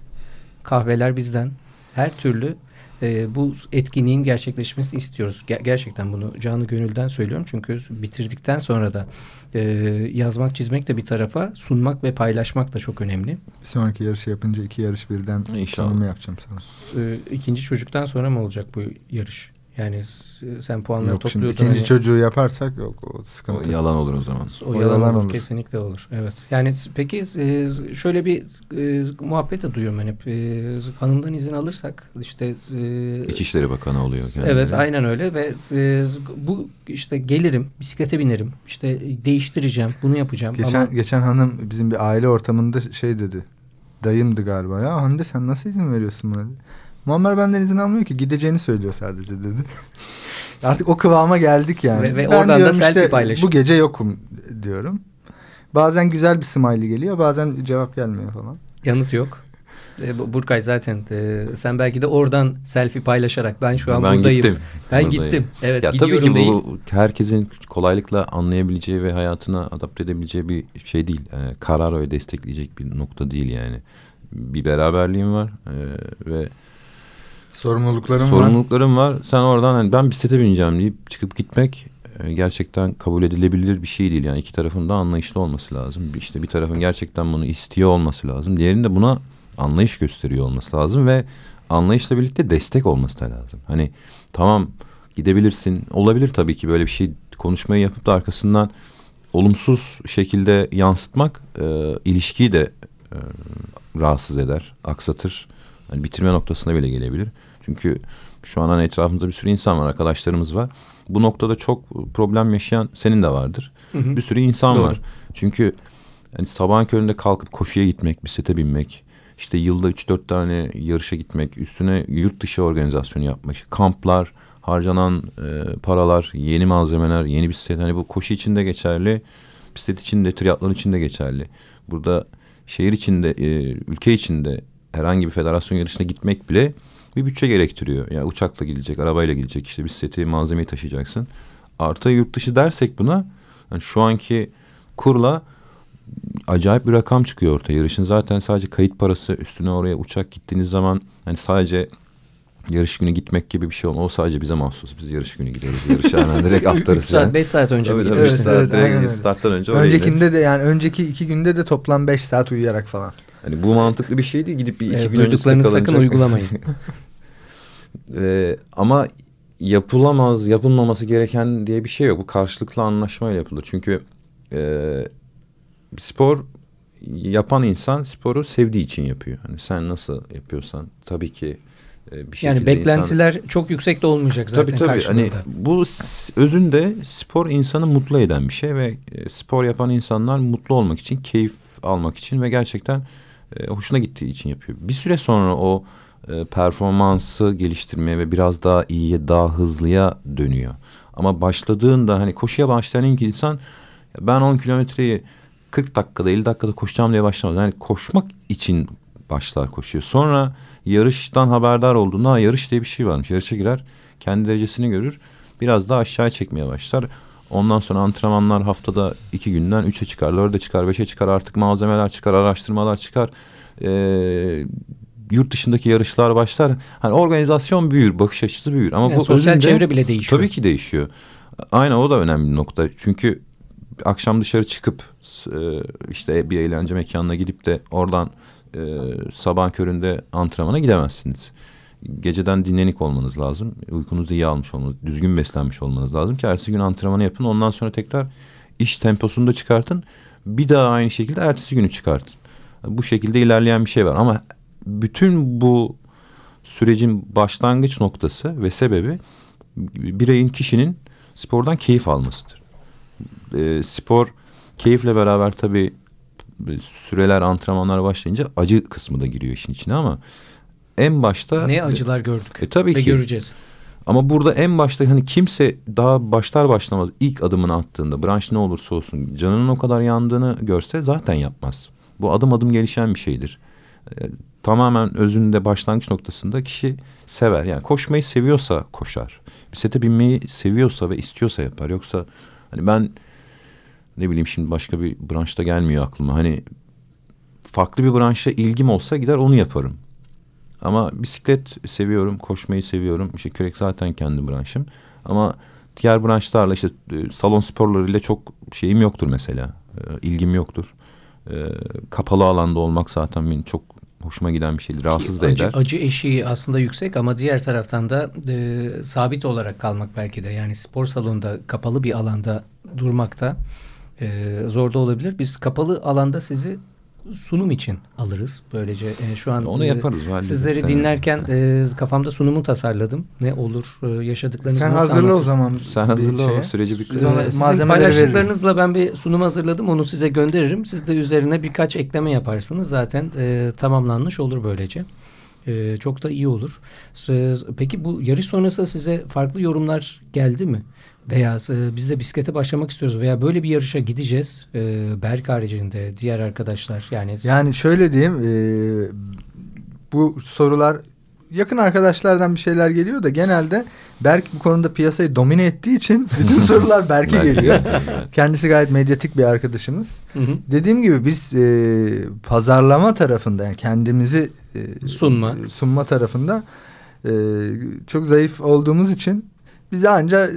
Kahveler bizden. Her türlü e, bu etkinliğin gerçekleşmesini istiyoruz. Ger- gerçekten bunu canı gönülden söylüyorum. Çünkü bitirdikten sonra da e, yazmak, çizmek de bir tarafa, sunmak ve paylaşmak da çok önemli. Bir sonraki yarışı yapınca iki yarış birden İnşallah. yapacağım sana. Ee, ikinci çocuktan sonra mı olacak bu yarış? Yani sen puanları Yok şimdi topluyordun. ikinci hani- çocuğu yaparsak yok o O sıkıntı. yalan olur o zaman. O O yalan, yalan olur, olur. Kesinlikle olur. Evet. Yani peki e, şöyle bir e, muhabbet de duyuyorum ben hep. E, hanımdan izin alırsak işte e, İçişleri Bakanı oluyor. kendine. Evet aynen öyle ve e, bu işte gelirim bisiklete binerim işte değiştireceğim bunu yapacağım Geçen ama geçen hanım bizim bir aile ortamında şey dedi. Dayımdı galiba. Ya Hande sen nasıl izin veriyorsun buna? Muammer benden izin almıyor ki gideceğini söylüyor sadece dedi. *laughs* Artık o kıvama geldik yani. Ve- ve Ben oradan da selfie işte, paylaşım. Bu gece yokum diyorum. Bazen güzel bir smiley geliyor bazen cevap gelmiyor falan. yanıt yok. E, bu- Burkay zaten e, sen belki de oradan selfie paylaşarak ben şu an ben buradayım. gittim. Ben Buradayım. gittim. Evet ya tabii gidiyorum ki değil. bu herkesin kolaylıkla anlayabileceği ve hayatına adapte edebileceği bir şey değil. Ee, karar ve destekleyecek bir nokta değil yani. Bir beraberliğim var ee, ve Sorumluluklarım var. sorumluluklarım var. Sen oradan hani ben bisiklete bineceğim deyip çıkıp gitmek e, gerçekten kabul edilebilir bir şey değil. Yani iki tarafın da anlayışlı olması lazım. İşte bir tarafın gerçekten bunu istiyor olması lazım. Diğerinin de buna anlayış gösteriyor olması lazım ve anlayışla birlikte destek olması da lazım. Hani tamam gidebilirsin. Olabilir tabii ki böyle bir şey konuşmayı yapıp da arkasından olumsuz şekilde yansıtmak e, ilişkiyi de e, rahatsız eder, aksatır. Hani bitirme noktasına bile gelebilir. Çünkü şu an hani etrafımızda bir sürü insan var, arkadaşlarımız var. Bu noktada çok problem yaşayan senin de vardır. Hı hı. Bir sürü insan Doğru. var. Çünkü hani sabahın köründe kalkıp koşuya gitmek, bisiklete binmek, işte yılda 3-4 tane yarışa gitmek, üstüne yurt dışı organizasyonu yapmak, kamplar, harcanan e, paralar, yeni malzemeler, yeni bisiklet. Hani bu koşu için de geçerli, bisiklet için de, triatlon için de geçerli. Burada şehir içinde, e, ülke içinde herhangi bir federasyon yarışına gitmek bile bir bütçe gerektiriyor. Yani uçakla gidecek, arabayla gidecek, işte bisikleti, malzemeyi taşıyacaksın. Artı yurt dışı dersek buna, yani şu anki kurla acayip bir rakam çıkıyor ortaya. Yarışın zaten sadece kayıt parası üstüne oraya uçak gittiğiniz zaman hani sadece yarış günü gitmek gibi bir şey olmaz. O sadece bize mahsus. Biz yarış günü gideriz. Yarışa hemen *laughs* direkt 3 atlarız. saat yani. 5 saat önce mi? Üç Evet, saat evet, direkt aynen starttan önce oraya Öncekinde gideriz. de yani önceki iki günde de toplam 5 saat uyuyarak falan. Hani bu mantıklı bir şey değil. Gidip bir iki Evet, gün öncesinde duyduklarınızı sakın uygulamayın. *laughs* Ee, ama yapılamaz, yapılmaması gereken diye bir şey yok. Bu karşılıklı anlaşmayla yapılır. Çünkü e, spor yapan insan sporu sevdiği için yapıyor. Hani sen nasıl yapıyorsan tabii ki e, bir şekilde yani insan- beklentiler çok yüksek de olmayacak zaten Tabii tabii. Hani karşılığında. bu s- özünde spor insanı mutlu eden bir şey ve e, spor yapan insanlar mutlu olmak için, keyif almak için ve gerçekten e, hoşuna gittiği için yapıyor. Bir süre sonra o e, performansı geliştirmeye ve biraz daha iyiye, daha hızlıya dönüyor. Ama başladığında hani koşuya başlayan ilk insan "Ya ben 10 kilometreyi 40 dakikada 50 dakikada koşacağım diye başlamaz. Yani koşmak için başlar koşuyor. Sonra yarıştan haberdar olduğunda "Ha, yarış diye bir şey varmış. Yarışa girer kendi derecesini görür. Biraz daha aşağıya çekmeye başlar. Ondan sonra antrenmanlar haftada iki günden üçe çıkar, dörde çıkar, beşe çıkar. Artık malzemeler çıkar, araştırmalar çıkar. Ee, yurt dışındaki yarışlar başlar. Hani organizasyon büyür, bakış açısı büyür. Ama Yani bu sosyal özünde- çevre bile değişiyor. Tabii ki değişiyor. Aynen o da önemli bir nokta. Çünkü akşam dışarı çıkıp e, işte bir eğlence mekanına gidip de oradan e, sabah köründe antrenmana gidemezsiniz. Geceden dinlenik olmanız lazım. Uykunuzu iyi almış olmanız, düzgün beslenmiş olmanız lazım ki ertesi gün antrenmanı yapın. Ondan sonra tekrar iş temposunu da çıkartın. Bir daha aynı şekilde ertesi günü çıkartın. Bu şekilde ilerleyen bir şey var ama bütün bu sürecin başlangıç noktası ve sebebi bireyin kişinin spordan keyif almasıdır. E, spor keyifle beraber tabii süreler antrenmanlar başlayınca acı kısmı da giriyor işin içine ama en başta Ne acılar gördük E, tabii ve ki. göreceğiz. ama burada en başta hani kimse daha başlar başlamaz ilk adımını attığında branş ne olursa olsun canının o kadar yandığını görse zaten yapmaz. Bu adım adım gelişen bir şeydir. Ee, tamamen özünde başlangıç noktasında kişi sever. Yani koşmayı seviyorsa koşar. Bisiklete binmeyi seviyorsa ve istiyorsa yapar. Yoksa hani ben ne bileyim şimdi başka bir branşta gelmiyor aklıma. Hani farklı bir branşa ilgim olsa gider onu yaparım. Ama bisiklet seviyorum, koşmayı seviyorum. İşte kürek zaten kendi branşım. Ama diğer branşlarla işte e, salon sporlarıyla çok şeyim yoktur mesela. E, ilgim yoktur. E, kapalı alanda olmak zaten benim çok hoşuma giden bir şeydir. Rahatsız da acı, eder. acı eşiği aslında yüksek ama diğer taraftan da e, sabit olarak kalmak belki de yani spor salonunda kapalı bir alanda durmakta e, zor da olabilir. Biz kapalı alanda sizi sunum için alırız. Böylece e, şu an Onu e, yaparız. hallederiz. Sizleri Sen- dinlerken e, kafamda sunumu tasarladım. Ne olur e, yaşadıklarınızı Sen nasıl hazırla o zaman. Sen hazırla o süreci bir Ee, sizin malzemeleri veririz. paylaştıklarınızla ben bir sunum hazırladım. Onu size gönderirim. Siz de üzerine birkaç ekleme yaparsınız. Zaten e, tamamlanmış olur böylece. E, çok da iyi olur. Siz- Peki bu yarış sonrası size farklı yorumlar geldi mi? Veya e, biz de bisiklete başlamak istiyoruz veya böyle bir yarışa gideceğiz. E, Berk haricinde diğer arkadaşlar yani, Yani şöyle diyeyim. e, bu sorular yakın arkadaşlardan bir şeyler geliyor da genelde Berk bu konuda piyasayı domine ettiği için *laughs* bütün sorular Berk'e geliyor. *laughs* Kendisi gayet medyatik bir arkadaşımız. Hı hı. Dediğim gibi biz e, pazarlama tarafında yani kendimizi e, Sunma. sunma tarafında e, çok zayıf olduğumuz için bize anca e,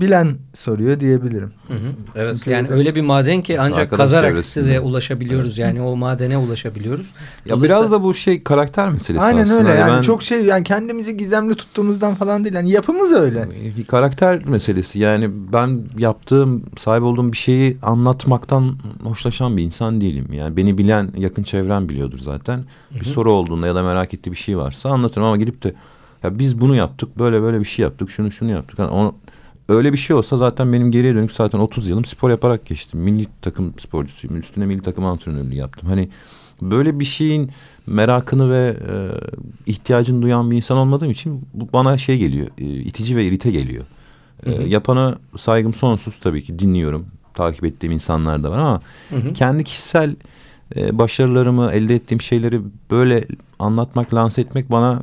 bilen soruyor diyebilirim. Hı hı. Evet Çünkü- yani öyle bir maden ki ancak Arkadaş kazarak çevresinde. size ulaşabiliyoruz. Yani o madene ulaşabiliyoruz. Ya Dolayısıyla- biraz da bu şey karakter meselesi Aynen aslında. öyle Hani yani ben- çok şey yani kendimizi gizemli tuttuğumuzdan falan değil. Yani yapımız öyle. Bir karakter meselesi yani ben yaptığım sahip olduğum bir şeyi anlatmaktan hoşlaşan bir insan değilim. Yani beni bilen yakın çevrem biliyordur zaten. Bir soru olduğunda ya da merak ettiği bir şey varsa anlatırım ama gidip de ya biz bunu yaptık böyle böyle bir şey yaptık şunu şunu yaptık. Yani onu, öyle bir şey olsa zaten benim geriye dönük zaten 30 yılım spor yaparak geçtim. Milli takım sporcusuyum. Üstüne milli takım antrenörlüğü yaptım. Hani böyle bir şeyin merakını ve e, ihtiyacını duyan bir insan olmadığım için bu bana şey geliyor. e, itici ve irite geliyor. E, Hı hı. yapana saygım sonsuz tabii ki dinliyorum. Takip ettiğim insanlar da var ama Hı hı. kendi kişisel e, başarılarımı, elde ettiğim şeyleri böyle anlatmak, lanse etmek bana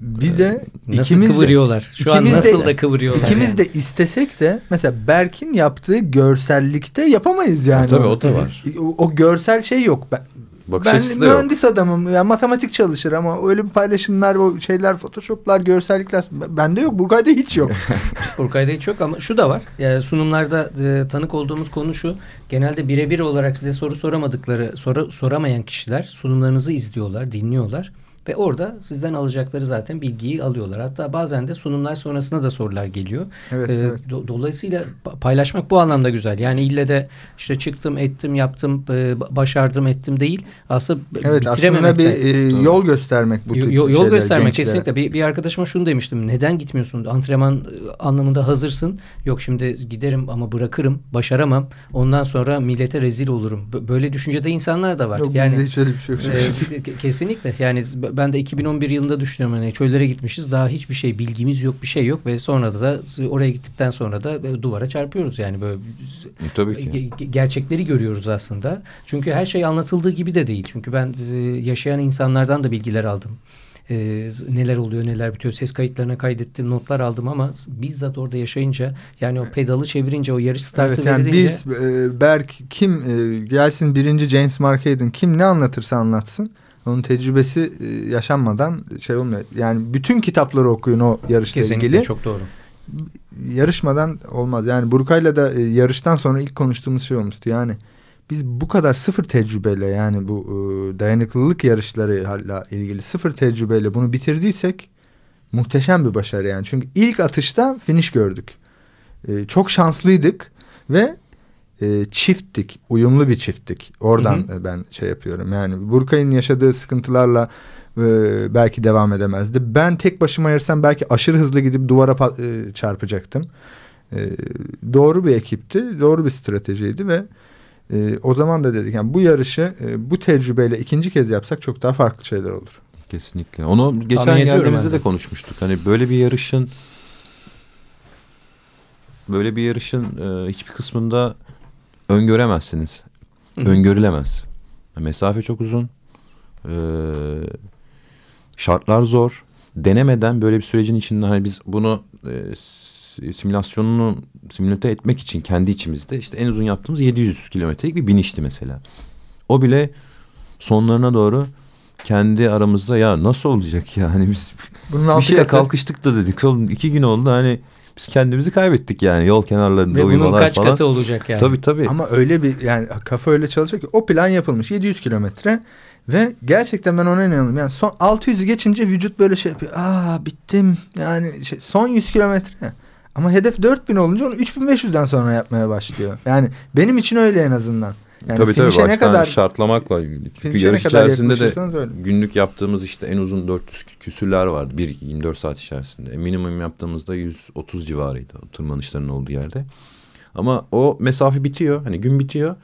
Bir de Nasıl ikimiz de, kıvırıyorlar? Şu an nasıl de- da kıvırıyorlar? ikimiz yani. de istesek de mesela Berk'in yaptığı görsellikte yapamayız yani. tabii onu. o da var. O, o görsel şey yok. Ben, Bakış ben açısı da yok. mühendis adamım. Yani matematik çalışır ama öyle bir paylaşımlar, o şeyler, photoshoplar, görsellikler bende yok. Burkay'da hiç yok. *laughs* *laughs* Burkay'da hiç yok ama şu da var. Yani sunumlarda e, tanık olduğumuz konu şu. Genelde birebir olarak size soru soramadıkları, soru, soramayan kişiler sunumlarınızı izliyorlar, dinliyorlar. Ve orada sizden alacakları zaten bilgiyi alıyorlar. Hatta bazen de sunumlar sonrasında da sorular geliyor. Evet, Ee, evet. do- dolayısıyla pa- paylaşmak bu anlamda güzel. Yani ille de işte çıktım, ettim, yaptım, e, ba- başardım, ettim değil. Aslında Evet aslında bir e, yol göstermek bu Yo- tip yo- yol şeyler göstermek gençlere. kesinlikle. Bir, bir arkadaşıma şunu demiştim. Neden gitmiyorsun? Antrenman e, anlamında hazırsın. Yok şimdi giderim ama bırakırım. Başaramam. Ondan sonra millete rezil olurum. Böyle düşüncede insanlar da var. Yok, yani bizde hiç öyle bir şey yok. e, ke- kesinlikle. Yani ben de 2011 yılında düşünüyorum. Hani çöllere gitmişiz. Daha hiçbir şey bilgimiz yok, bir şey yok ve sonra da da oraya gittikten sonra da e, duvara çarpıyoruz yani böyle E, tabii ki. Ge- ge- gerçekleri görüyoruz aslında. Çünkü her şey anlatıldığı gibi de değil. Çünkü ben e, yaşayan insanlardan da bilgiler aldım. E, z- neler oluyor neler bitiyor ses kayıtlarına kaydettim notlar aldım ama bizzat orada yaşayınca yani o pedalı çevirince o yarış startı Evet, yani verilince biz e, Berk kim e, gelsin birinci James Markayden kim ne anlatırsa anlatsın. Onun tecrübesi e, yaşanmadan şey olmuyor. Yani bütün kitapları okuyun o yarışla kesinlikle ilgili. çok doğru. Yarışmadan olmaz. Yani Burkay'la da e, yarıştan sonra ilk konuştuğumuz şey olmuştu. Yani biz bu kadar sıfır tecrübeyle yani bu e, dayanıklılık yarışları hala ilgili sıfır tecrübeyle bunu bitirdiysek muhteşem bir başarı yani. Çünkü ilk atışta finish gördük. Çok şanslıydık ve e, çifttik. Uyumlu bir çifttik. Oradan Hı e, ben şey yapıyorum. Yani Burkay'ın yaşadığı sıkıntılarla e, belki devam edemezdi. Ben tek başıma yarışsam belki aşırı hızlı gidip duvara e, çarpacaktım. E, doğru bir ekipti, doğru bir stratejiydi ve e, o zaman da dedik yani bu yarışı e, bu tecrübeyle ikinci kez yapsak çok daha farklı şeyler olur. Kesinlikle. Onu geçen Tahmin geldiğimizde de konuşmuştuk. Hani böyle bir yarışın böyle bir yarışın e, hiçbir kısmında öngöremezsiniz. Hı. Öngörülemez. Mesafe çok uzun. E, şartlar zor. Denemeden böyle bir sürecin içinde hani biz bunu e, simülasyonunu simülte etmek için kendi içimizde işte en uzun yaptığımız 700 kilometrelik bir binişti mesela. O bile sonlarına doğru kendi aramızda ya nasıl olacak ya hani biz Bunun bir şeye katı- kalkıştık da dedik oğlum iki gün oldu hani biz kendimizi kaybettik yani yol kenarlarında Ve bunun uyumalar kaç falan. katı olacak yani? Tabii tabii. Ama öyle bir yani kafa öyle çalışıyor ki o plan yapılmış 700 kilometre ve gerçekten ben ona inanıyorum. Yani son 600'ü geçince vücut böyle şey yapıyor. Aa bittim. Yani şey, son 100 kilometre. Ama hedef 4000 olunca onu 3500'den sonra yapmaya başlıyor. Yani benim için öyle en azından. Yani tabii tabii finish'e ne baştan kadar şartlamakla ilgili. Çünkü yarış içerisinde de öyle. günlük yaptığımız işte en uzun 400 küsürler vardı. Bir 24 saat içerisinde. E, minimum yaptığımızda 130 civarıydı tırmanışların olduğu yerde. Ama o mesafe bitiyor. Hani gün bitiyor.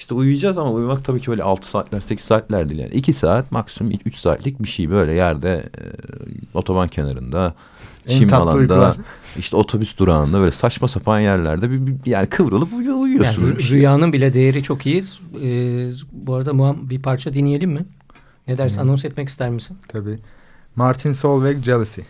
İşte uyuyacağız ama uyumak tabii ki öyle 6 saatler 8 saatler değil yani. 2 saat maksimum 3 saatlik bir şey böyle yerde e, otoban kenarında En çim alanda uykular. işte otobüs durağında böyle saçma sapan yerlerde bir, bir- yani kıvrılıp uyu- uyuyorsunuz. Yani şey. rüyanın bile değeri çok iyi. Ee, bu arada Muam bir parça dinleyelim mi? Ne dersin? Anons etmek ister misin? Tabii. Martin Solveig Jealousy.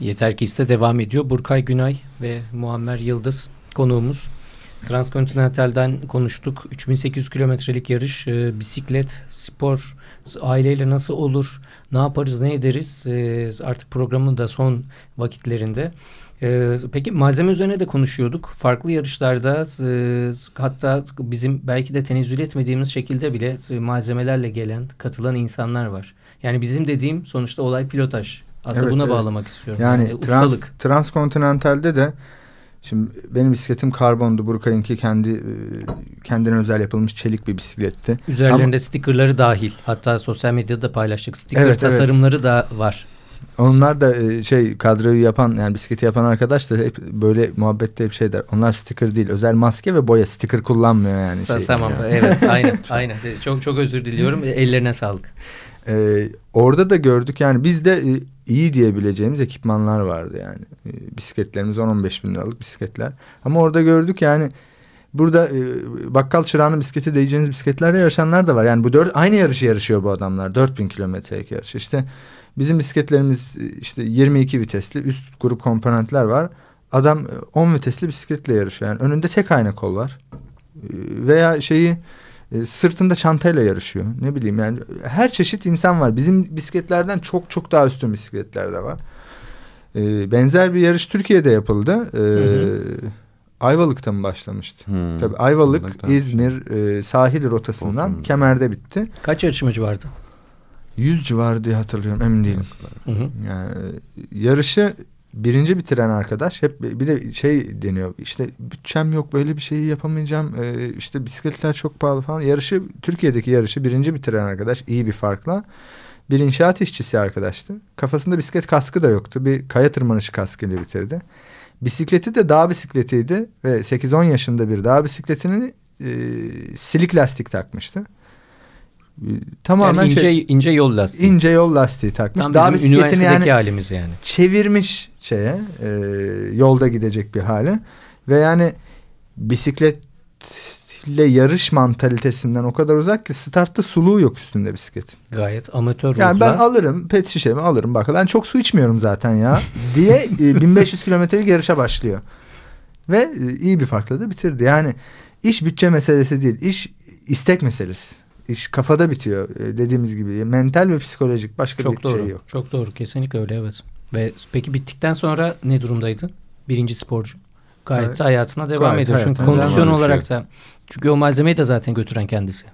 Yeter ki iste devam ediyor. Burkay Günay ve Muammer Yıldız konuğumuz. Transkontinental'den konuştuk. 3800 kilometrelik yarış, e, bisiklet, spor, aileyle nasıl olur, ne yaparız, ne ederiz e, artık programın da son vakitlerinde. E, peki malzeme üzerine de konuşuyorduk. Farklı yarışlarda e, hatta bizim belki de tenezzül etmediğimiz şekilde bile e, malzemelerle gelen, katılan insanlar var. Yani bizim dediğim sonuçta olay pilotaj. Aslında Evet, buna evet. bağlamak istiyorum. Yani Yani trans, ustalık. transkontinentalde de şimdi benim bisikletim karbondu. Burkay'ınki kendi e, kendine özel yapılmış çelik bir bisikletti. Üzerlerinde stickerları dahil. Hatta sosyal medyada da paylaştık. Sticker Evet, evet. tasarımları da var. Onlar da e, şey kadroyu yapan yani bisikleti yapan arkadaş da hep böyle muhabbette hep şey der. Onlar sticker değil özel maske ve boya sticker kullanmıyor yani. Sa- şey. tamam evet *laughs* aynen aynen. Çok çok özür diliyorum. Ellerine sağlık. Ee, orada da gördük yani bizde e, iyi diyebileceğimiz ekipmanlar vardı yani. E, bisikletlerimiz 10-15 bin liralık bisikletler. Ama orada gördük yani burada e, bakkal çırağının bisikleti diyeceğiniz bisikletlerle yarışanlar da var. Yani bu dört aynı yarışı yarışıyor bu adamlar. 4000 kilometrelik yarış. İşte bizim bisikletlerimiz e, işte 22 vitesli üst grup komponentler var. Adam e, 10 vitesli bisikletle yarışıyor. Yani önünde tek ayna kol var. E, Veya şeyi e, sırtında çantayla yarışıyor. Ne bileyim yani her çeşit insan var. Bizim bisikletlerden çok çok daha üstün bisikletler de var. E, benzer bir yarış Türkiye'de yapıldı. E, Ayvalık'ta mı başlamıştı? Hmm. Tabii Ayvalık, Ayvalık'ta bir şey. İzmir e, sahil rotasından Olsun. Kemer'de bitti. Kaç yarışmacı vardı? 100 civarı diye hatırlıyorum emin değilim. Hı hı. Yani yarışı birinci bitiren arkadaş hep bir de şey deniyor işte bütçem yok böyle bir şeyi yapamayacağım ee, işte bisikletler çok pahalı falan. Yarışı Türkiye'deki yarışı birinci bitiren arkadaş iyi bir farkla bir inşaat işçisi arkadaştı. Kafasında bisiklet kaskı da yoktu bir kaya tırmanışı kaskıyla bitirdi. Bisikleti de dağ bisikletiydi ve 8-10 yaşında bir dağ bisikletini e, silik lastik takmıştı tamamen Yani ince şey, ince yol lastiği. ince yol lastiği takmış Tam bizim üniversitedeki yani halimiz yani. çevirmiş şeye e, yolda gidecek bir hale ve yani bisikletle yarış mantalitesinden o kadar uzak ki startta suluğu yok üstünde bisiklet. Gayet amatör ruhla. Yani ben alırım pet şişemi alırım bak ben çok su içmiyorum zaten ya diye e, *laughs* 1500 kilometrelik yarışa başlıyor. Ve e, iyi bir farkla da bitirdi. Yani iş bütçe meselesi değil iş istek meselesi. İş kafada bitiyor e, dediğimiz gibi mental ve psikolojik başka çok bir doğru. şey yok. Çok doğru. Kesinlikle öyle evet. Ve peki bittikten sonra ne durumdaydı? Birinci sporcu. Gayet de hayatına devam gayet ediyor. Çünkü kondisyon olarak da çünkü o malzemeyi de zaten götüren kendisi.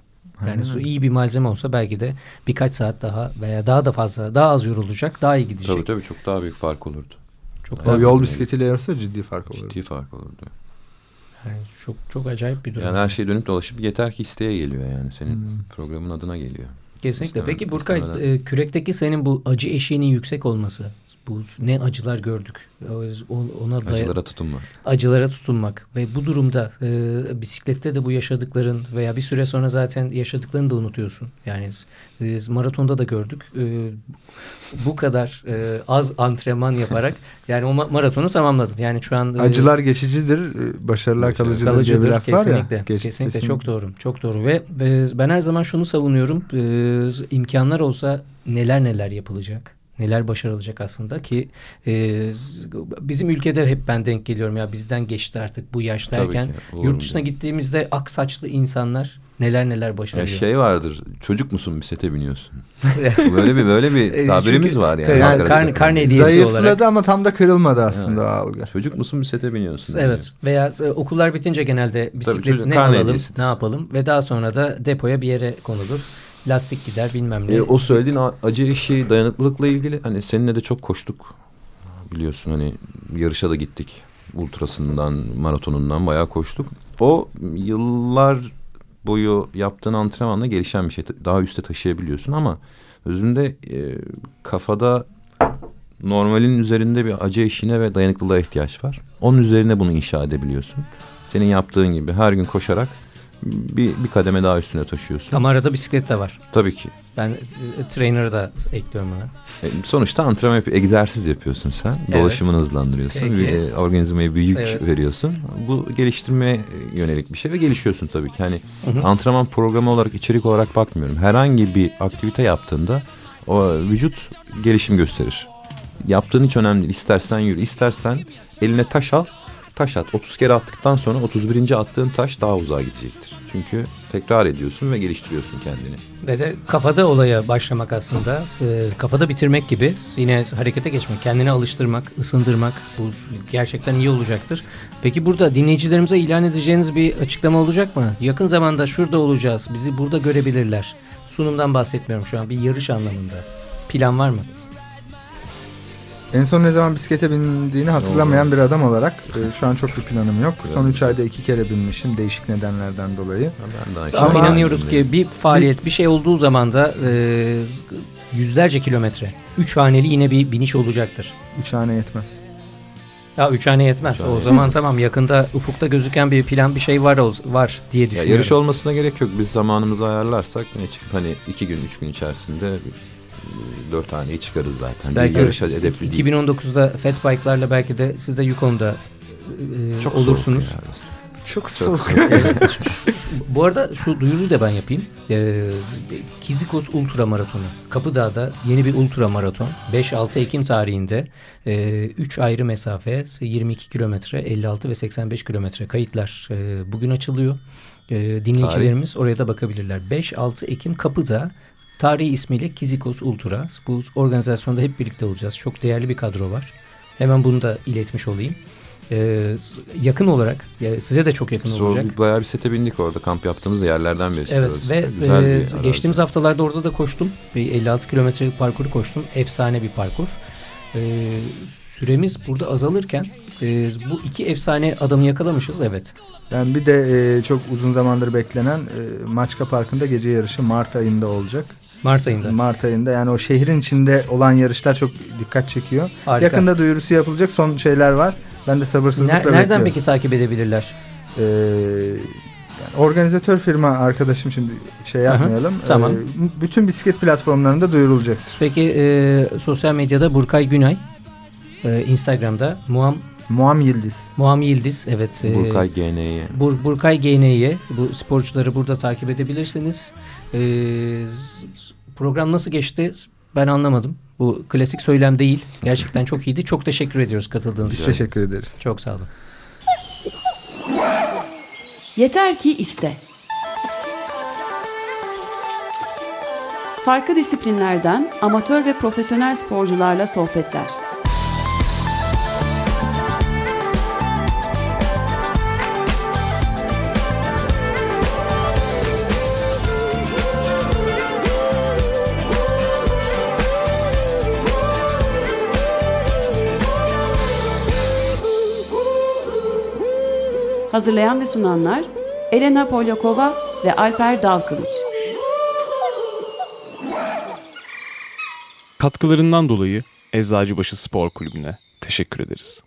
Yani su iyi bir malzeme olsa belki de birkaç saat daha veya daha da fazla daha az yorulacak, daha iyi gidecek. Tabii tabii çok daha büyük fark olurdu. Çok O daha yol bisikletiyle yarışsa ciddi fark olur. Ciddi fark olurdu. Yani çok çok acayip bir durum. Yani her şey dönüp dolaşıp yeter ki isteğe geliyor yani. Senin Hmm. programın adına geliyor. Kesinlikle. İstemem- Peki Burkay e, kürekteki senin bu acı eşiğinin yüksek olması bu ne acılar gördük. Ona day- Acılara tutunma. acılara tutunmak ve bu durumda e, bisiklette de bu yaşadıkların veya bir süre sonra zaten yaşadıklarını da unutuyorsun. Yani e, maratonda da gördük. E, bu kadar e, az antrenman yaparak *laughs* yani o ma- maratonu tamamladın. Yani şu an e, Acılar geçicidir, e, başarılar Başarı- kalıcıdır, diye kalıcıdır bir laf var kesinlikle. ya. Geç- kesinlikle kesin- çok doğru. Çok doğru ve, ve ben her zaman şunu savunuyorum. E, imkanlar olsa neler neler yapılacak. Neler başarılacak aslında ki e, bizim ülkede hep ben denk geliyorum ya bizden geçti artık bu yaş derken ki, yurt dışına canım? gittiğimizde ak saçlı insanlar neler neler Ya başarıyor. şey vardır. Çocuk musun bisiklete biniyorsun? *laughs* böyle bir böyle E, bir tabirimiz çünkü- var yani. yani arkadaşlar. karne- karne hediyesi Zayıfladı olarak. ama tam da kırılmadı aslında o algı. Çocuk musun bisiklete biniyorsun? Evet veya e, okullar bitince genelde bisikleti çocuk ne alalım hediyesidir. ne yapalım ve daha sonra da depoya bir yere konulur. Lastik gider bilmem ne. E, o söylediğin acı eşiği dayanıklılıkla ilgili hani seninle de çok koştuk. Biliyorsun hani yarışa da gittik. Ultrasından, maratonundan bayağı koştuk. O yıllar boyu yaptığın antrenmanla gelişen bir şey. Daha üste taşıyabiliyorsun ama özünde e, kafada normalin üzerinde bir acı eşiğine ve dayanıklılığa ihtiyaç var. Onun üzerine bunu inşa edebiliyorsun. Senin yaptığın gibi her gün koşarak bir, bir kademe daha üstüne taşıyorsun. Ama arada bisiklet de var. Tabii ki. Ben e, trainer'ı da ekliyorum ona. E, Sonuçta antrenman yap- egzersiz yapıyorsun sen. Evet. Dolaşımını hızlandırıyorsun. Peki. Bir, e, organizmaya bir yük Evet. veriyorsun. Bu geliştirmeye yönelik bir şey ve gelişiyorsun tabii ki. Hani Hı hı. antrenman programı olarak, içerik olarak bakmıyorum. Herhangi bir aktivite yaptığında o vücut gelişim gösterir. Yaptığın hiç önemli değil. İstersen yürü, istersen eline taş al, taş at. 30 kere attıktan sonra 31. attığın taş daha uzağa gidecektir. Çünkü tekrar ediyorsun ve geliştiriyorsun kendini. Ve de kafada olaya başlamak aslında. e, Kafada bitirmek gibi. Yine harekete geçmek, kendini alıştırmak, ısındırmak. Bu gerçekten iyi olacaktır. Peki burada dinleyicilerimize ilan edeceğiniz bir açıklama olacak mı? Yakın zamanda şurada olacağız. Bizi burada görebilirler. Sunumdan bahsetmiyorum şu an. Bir yarış anlamında. Plan var mı? En son ne zaman bisiklete bindiğini hatırlamayan bir adam olarak e, şu an çok bir planım yok. Son 3 ayda iki kere binmişim değişik nedenlerden dolayı. Ama inanıyoruz ki bir faaliyet, bir şey olduğu zaman da e, yüzlerce kilometre, üç haneli yine bir biniş olacaktır. 3 hane yetmez. Ya üç hane yetmez. Üç hane o zaman tamam yakında ufukta gözüken bir plan bir şey var ol- var diye Ya düşünüyorum. yarış olmasına gerek yok. Biz zamanımızı ayarlarsak ne çıkıp hani iki gün, üç gün içerisinde dört taneyi çıkarız zaten. belki bir yarış hedefli değil. 2019'da Fat Bike'larla belki de siz de Yukon'da e, Çok olursunuz. soğuk. Çok Çok *laughs* Bu arada şu duyuruyu da ben yapayım. Ee, Kizikos Ultra Maratonu. Kapıdağ'da yeni bir ultra maraton. 5-6 Ekim tarihinde 3 ayrı mesafe 22 kilometre, 56 ve 85 kilometre kayıtlar e, bugün açılıyor. E, dinleyicilerimiz oraya da bakabilirler. 5-6 Ekim Kapıdağ tarihi ismiyle Kizikos Ultra. Bu organizasyonda hep birlikte olacağız. Çok değerli bir kadro var. Hemen bunu da iletmiş olayım. Ee, yakın olarak size de çok yakın Biz olacak. bayağı bir sete bindik orada. Kamp yaptığımız yerlerden birisi. Evet orası. ve Güzel bir e, arazi. geçtiğimiz haftalarda orada da koştum. Bir 56 kilometrelik parkuru koştum. Efsane bir parkur. E, süremiz burada azalırken e, bu iki efsane adamı yakalamışız evet. Yani bir de e, çok uzun zamandır beklenen e, Maçka Parkı'nda gece yarışı Mart ayında olacak. Mart ayında. Mart ayında yani o şehrin içinde olan yarışlar çok dikkat çekiyor. Harika. Yakında duyurusu yapılacak son şeyler var. Ben de sabırsızlıkla nereden bekliyorum. peki takip edebilirler? Ee, yani organizatör firma arkadaşım şimdi şey yapmayalım. tamam. Ee, bütün bisiklet platformlarında duyurulacaktır. Peki e, sosyal medyada Burkay Günay, e, Instagram'da Muam Muam Yıldız. Muam Yıldız evet. e, Burkay GN'ye. Bur Burkay GN'ye bu sporcuları burada takip edebilirsiniz. Ee, z- program nasıl geçti ben anlamadım. Bu klasik söylem değil. Gerçekten çok iyiydi. Çok teşekkür ediyoruz katıldığınız için. teşekkür ederiz. Çok sağ olun. Yeter ki iste. Farklı disiplinlerden amatör ve profesyonel sporcularla sohbetler. Hazırlayan ve sunanlar Elena Polyakova ve Alper Dalkılıç. Katkılarından dolayı Eczacıbaşı Spor Kulübü'ne teşekkür ederiz.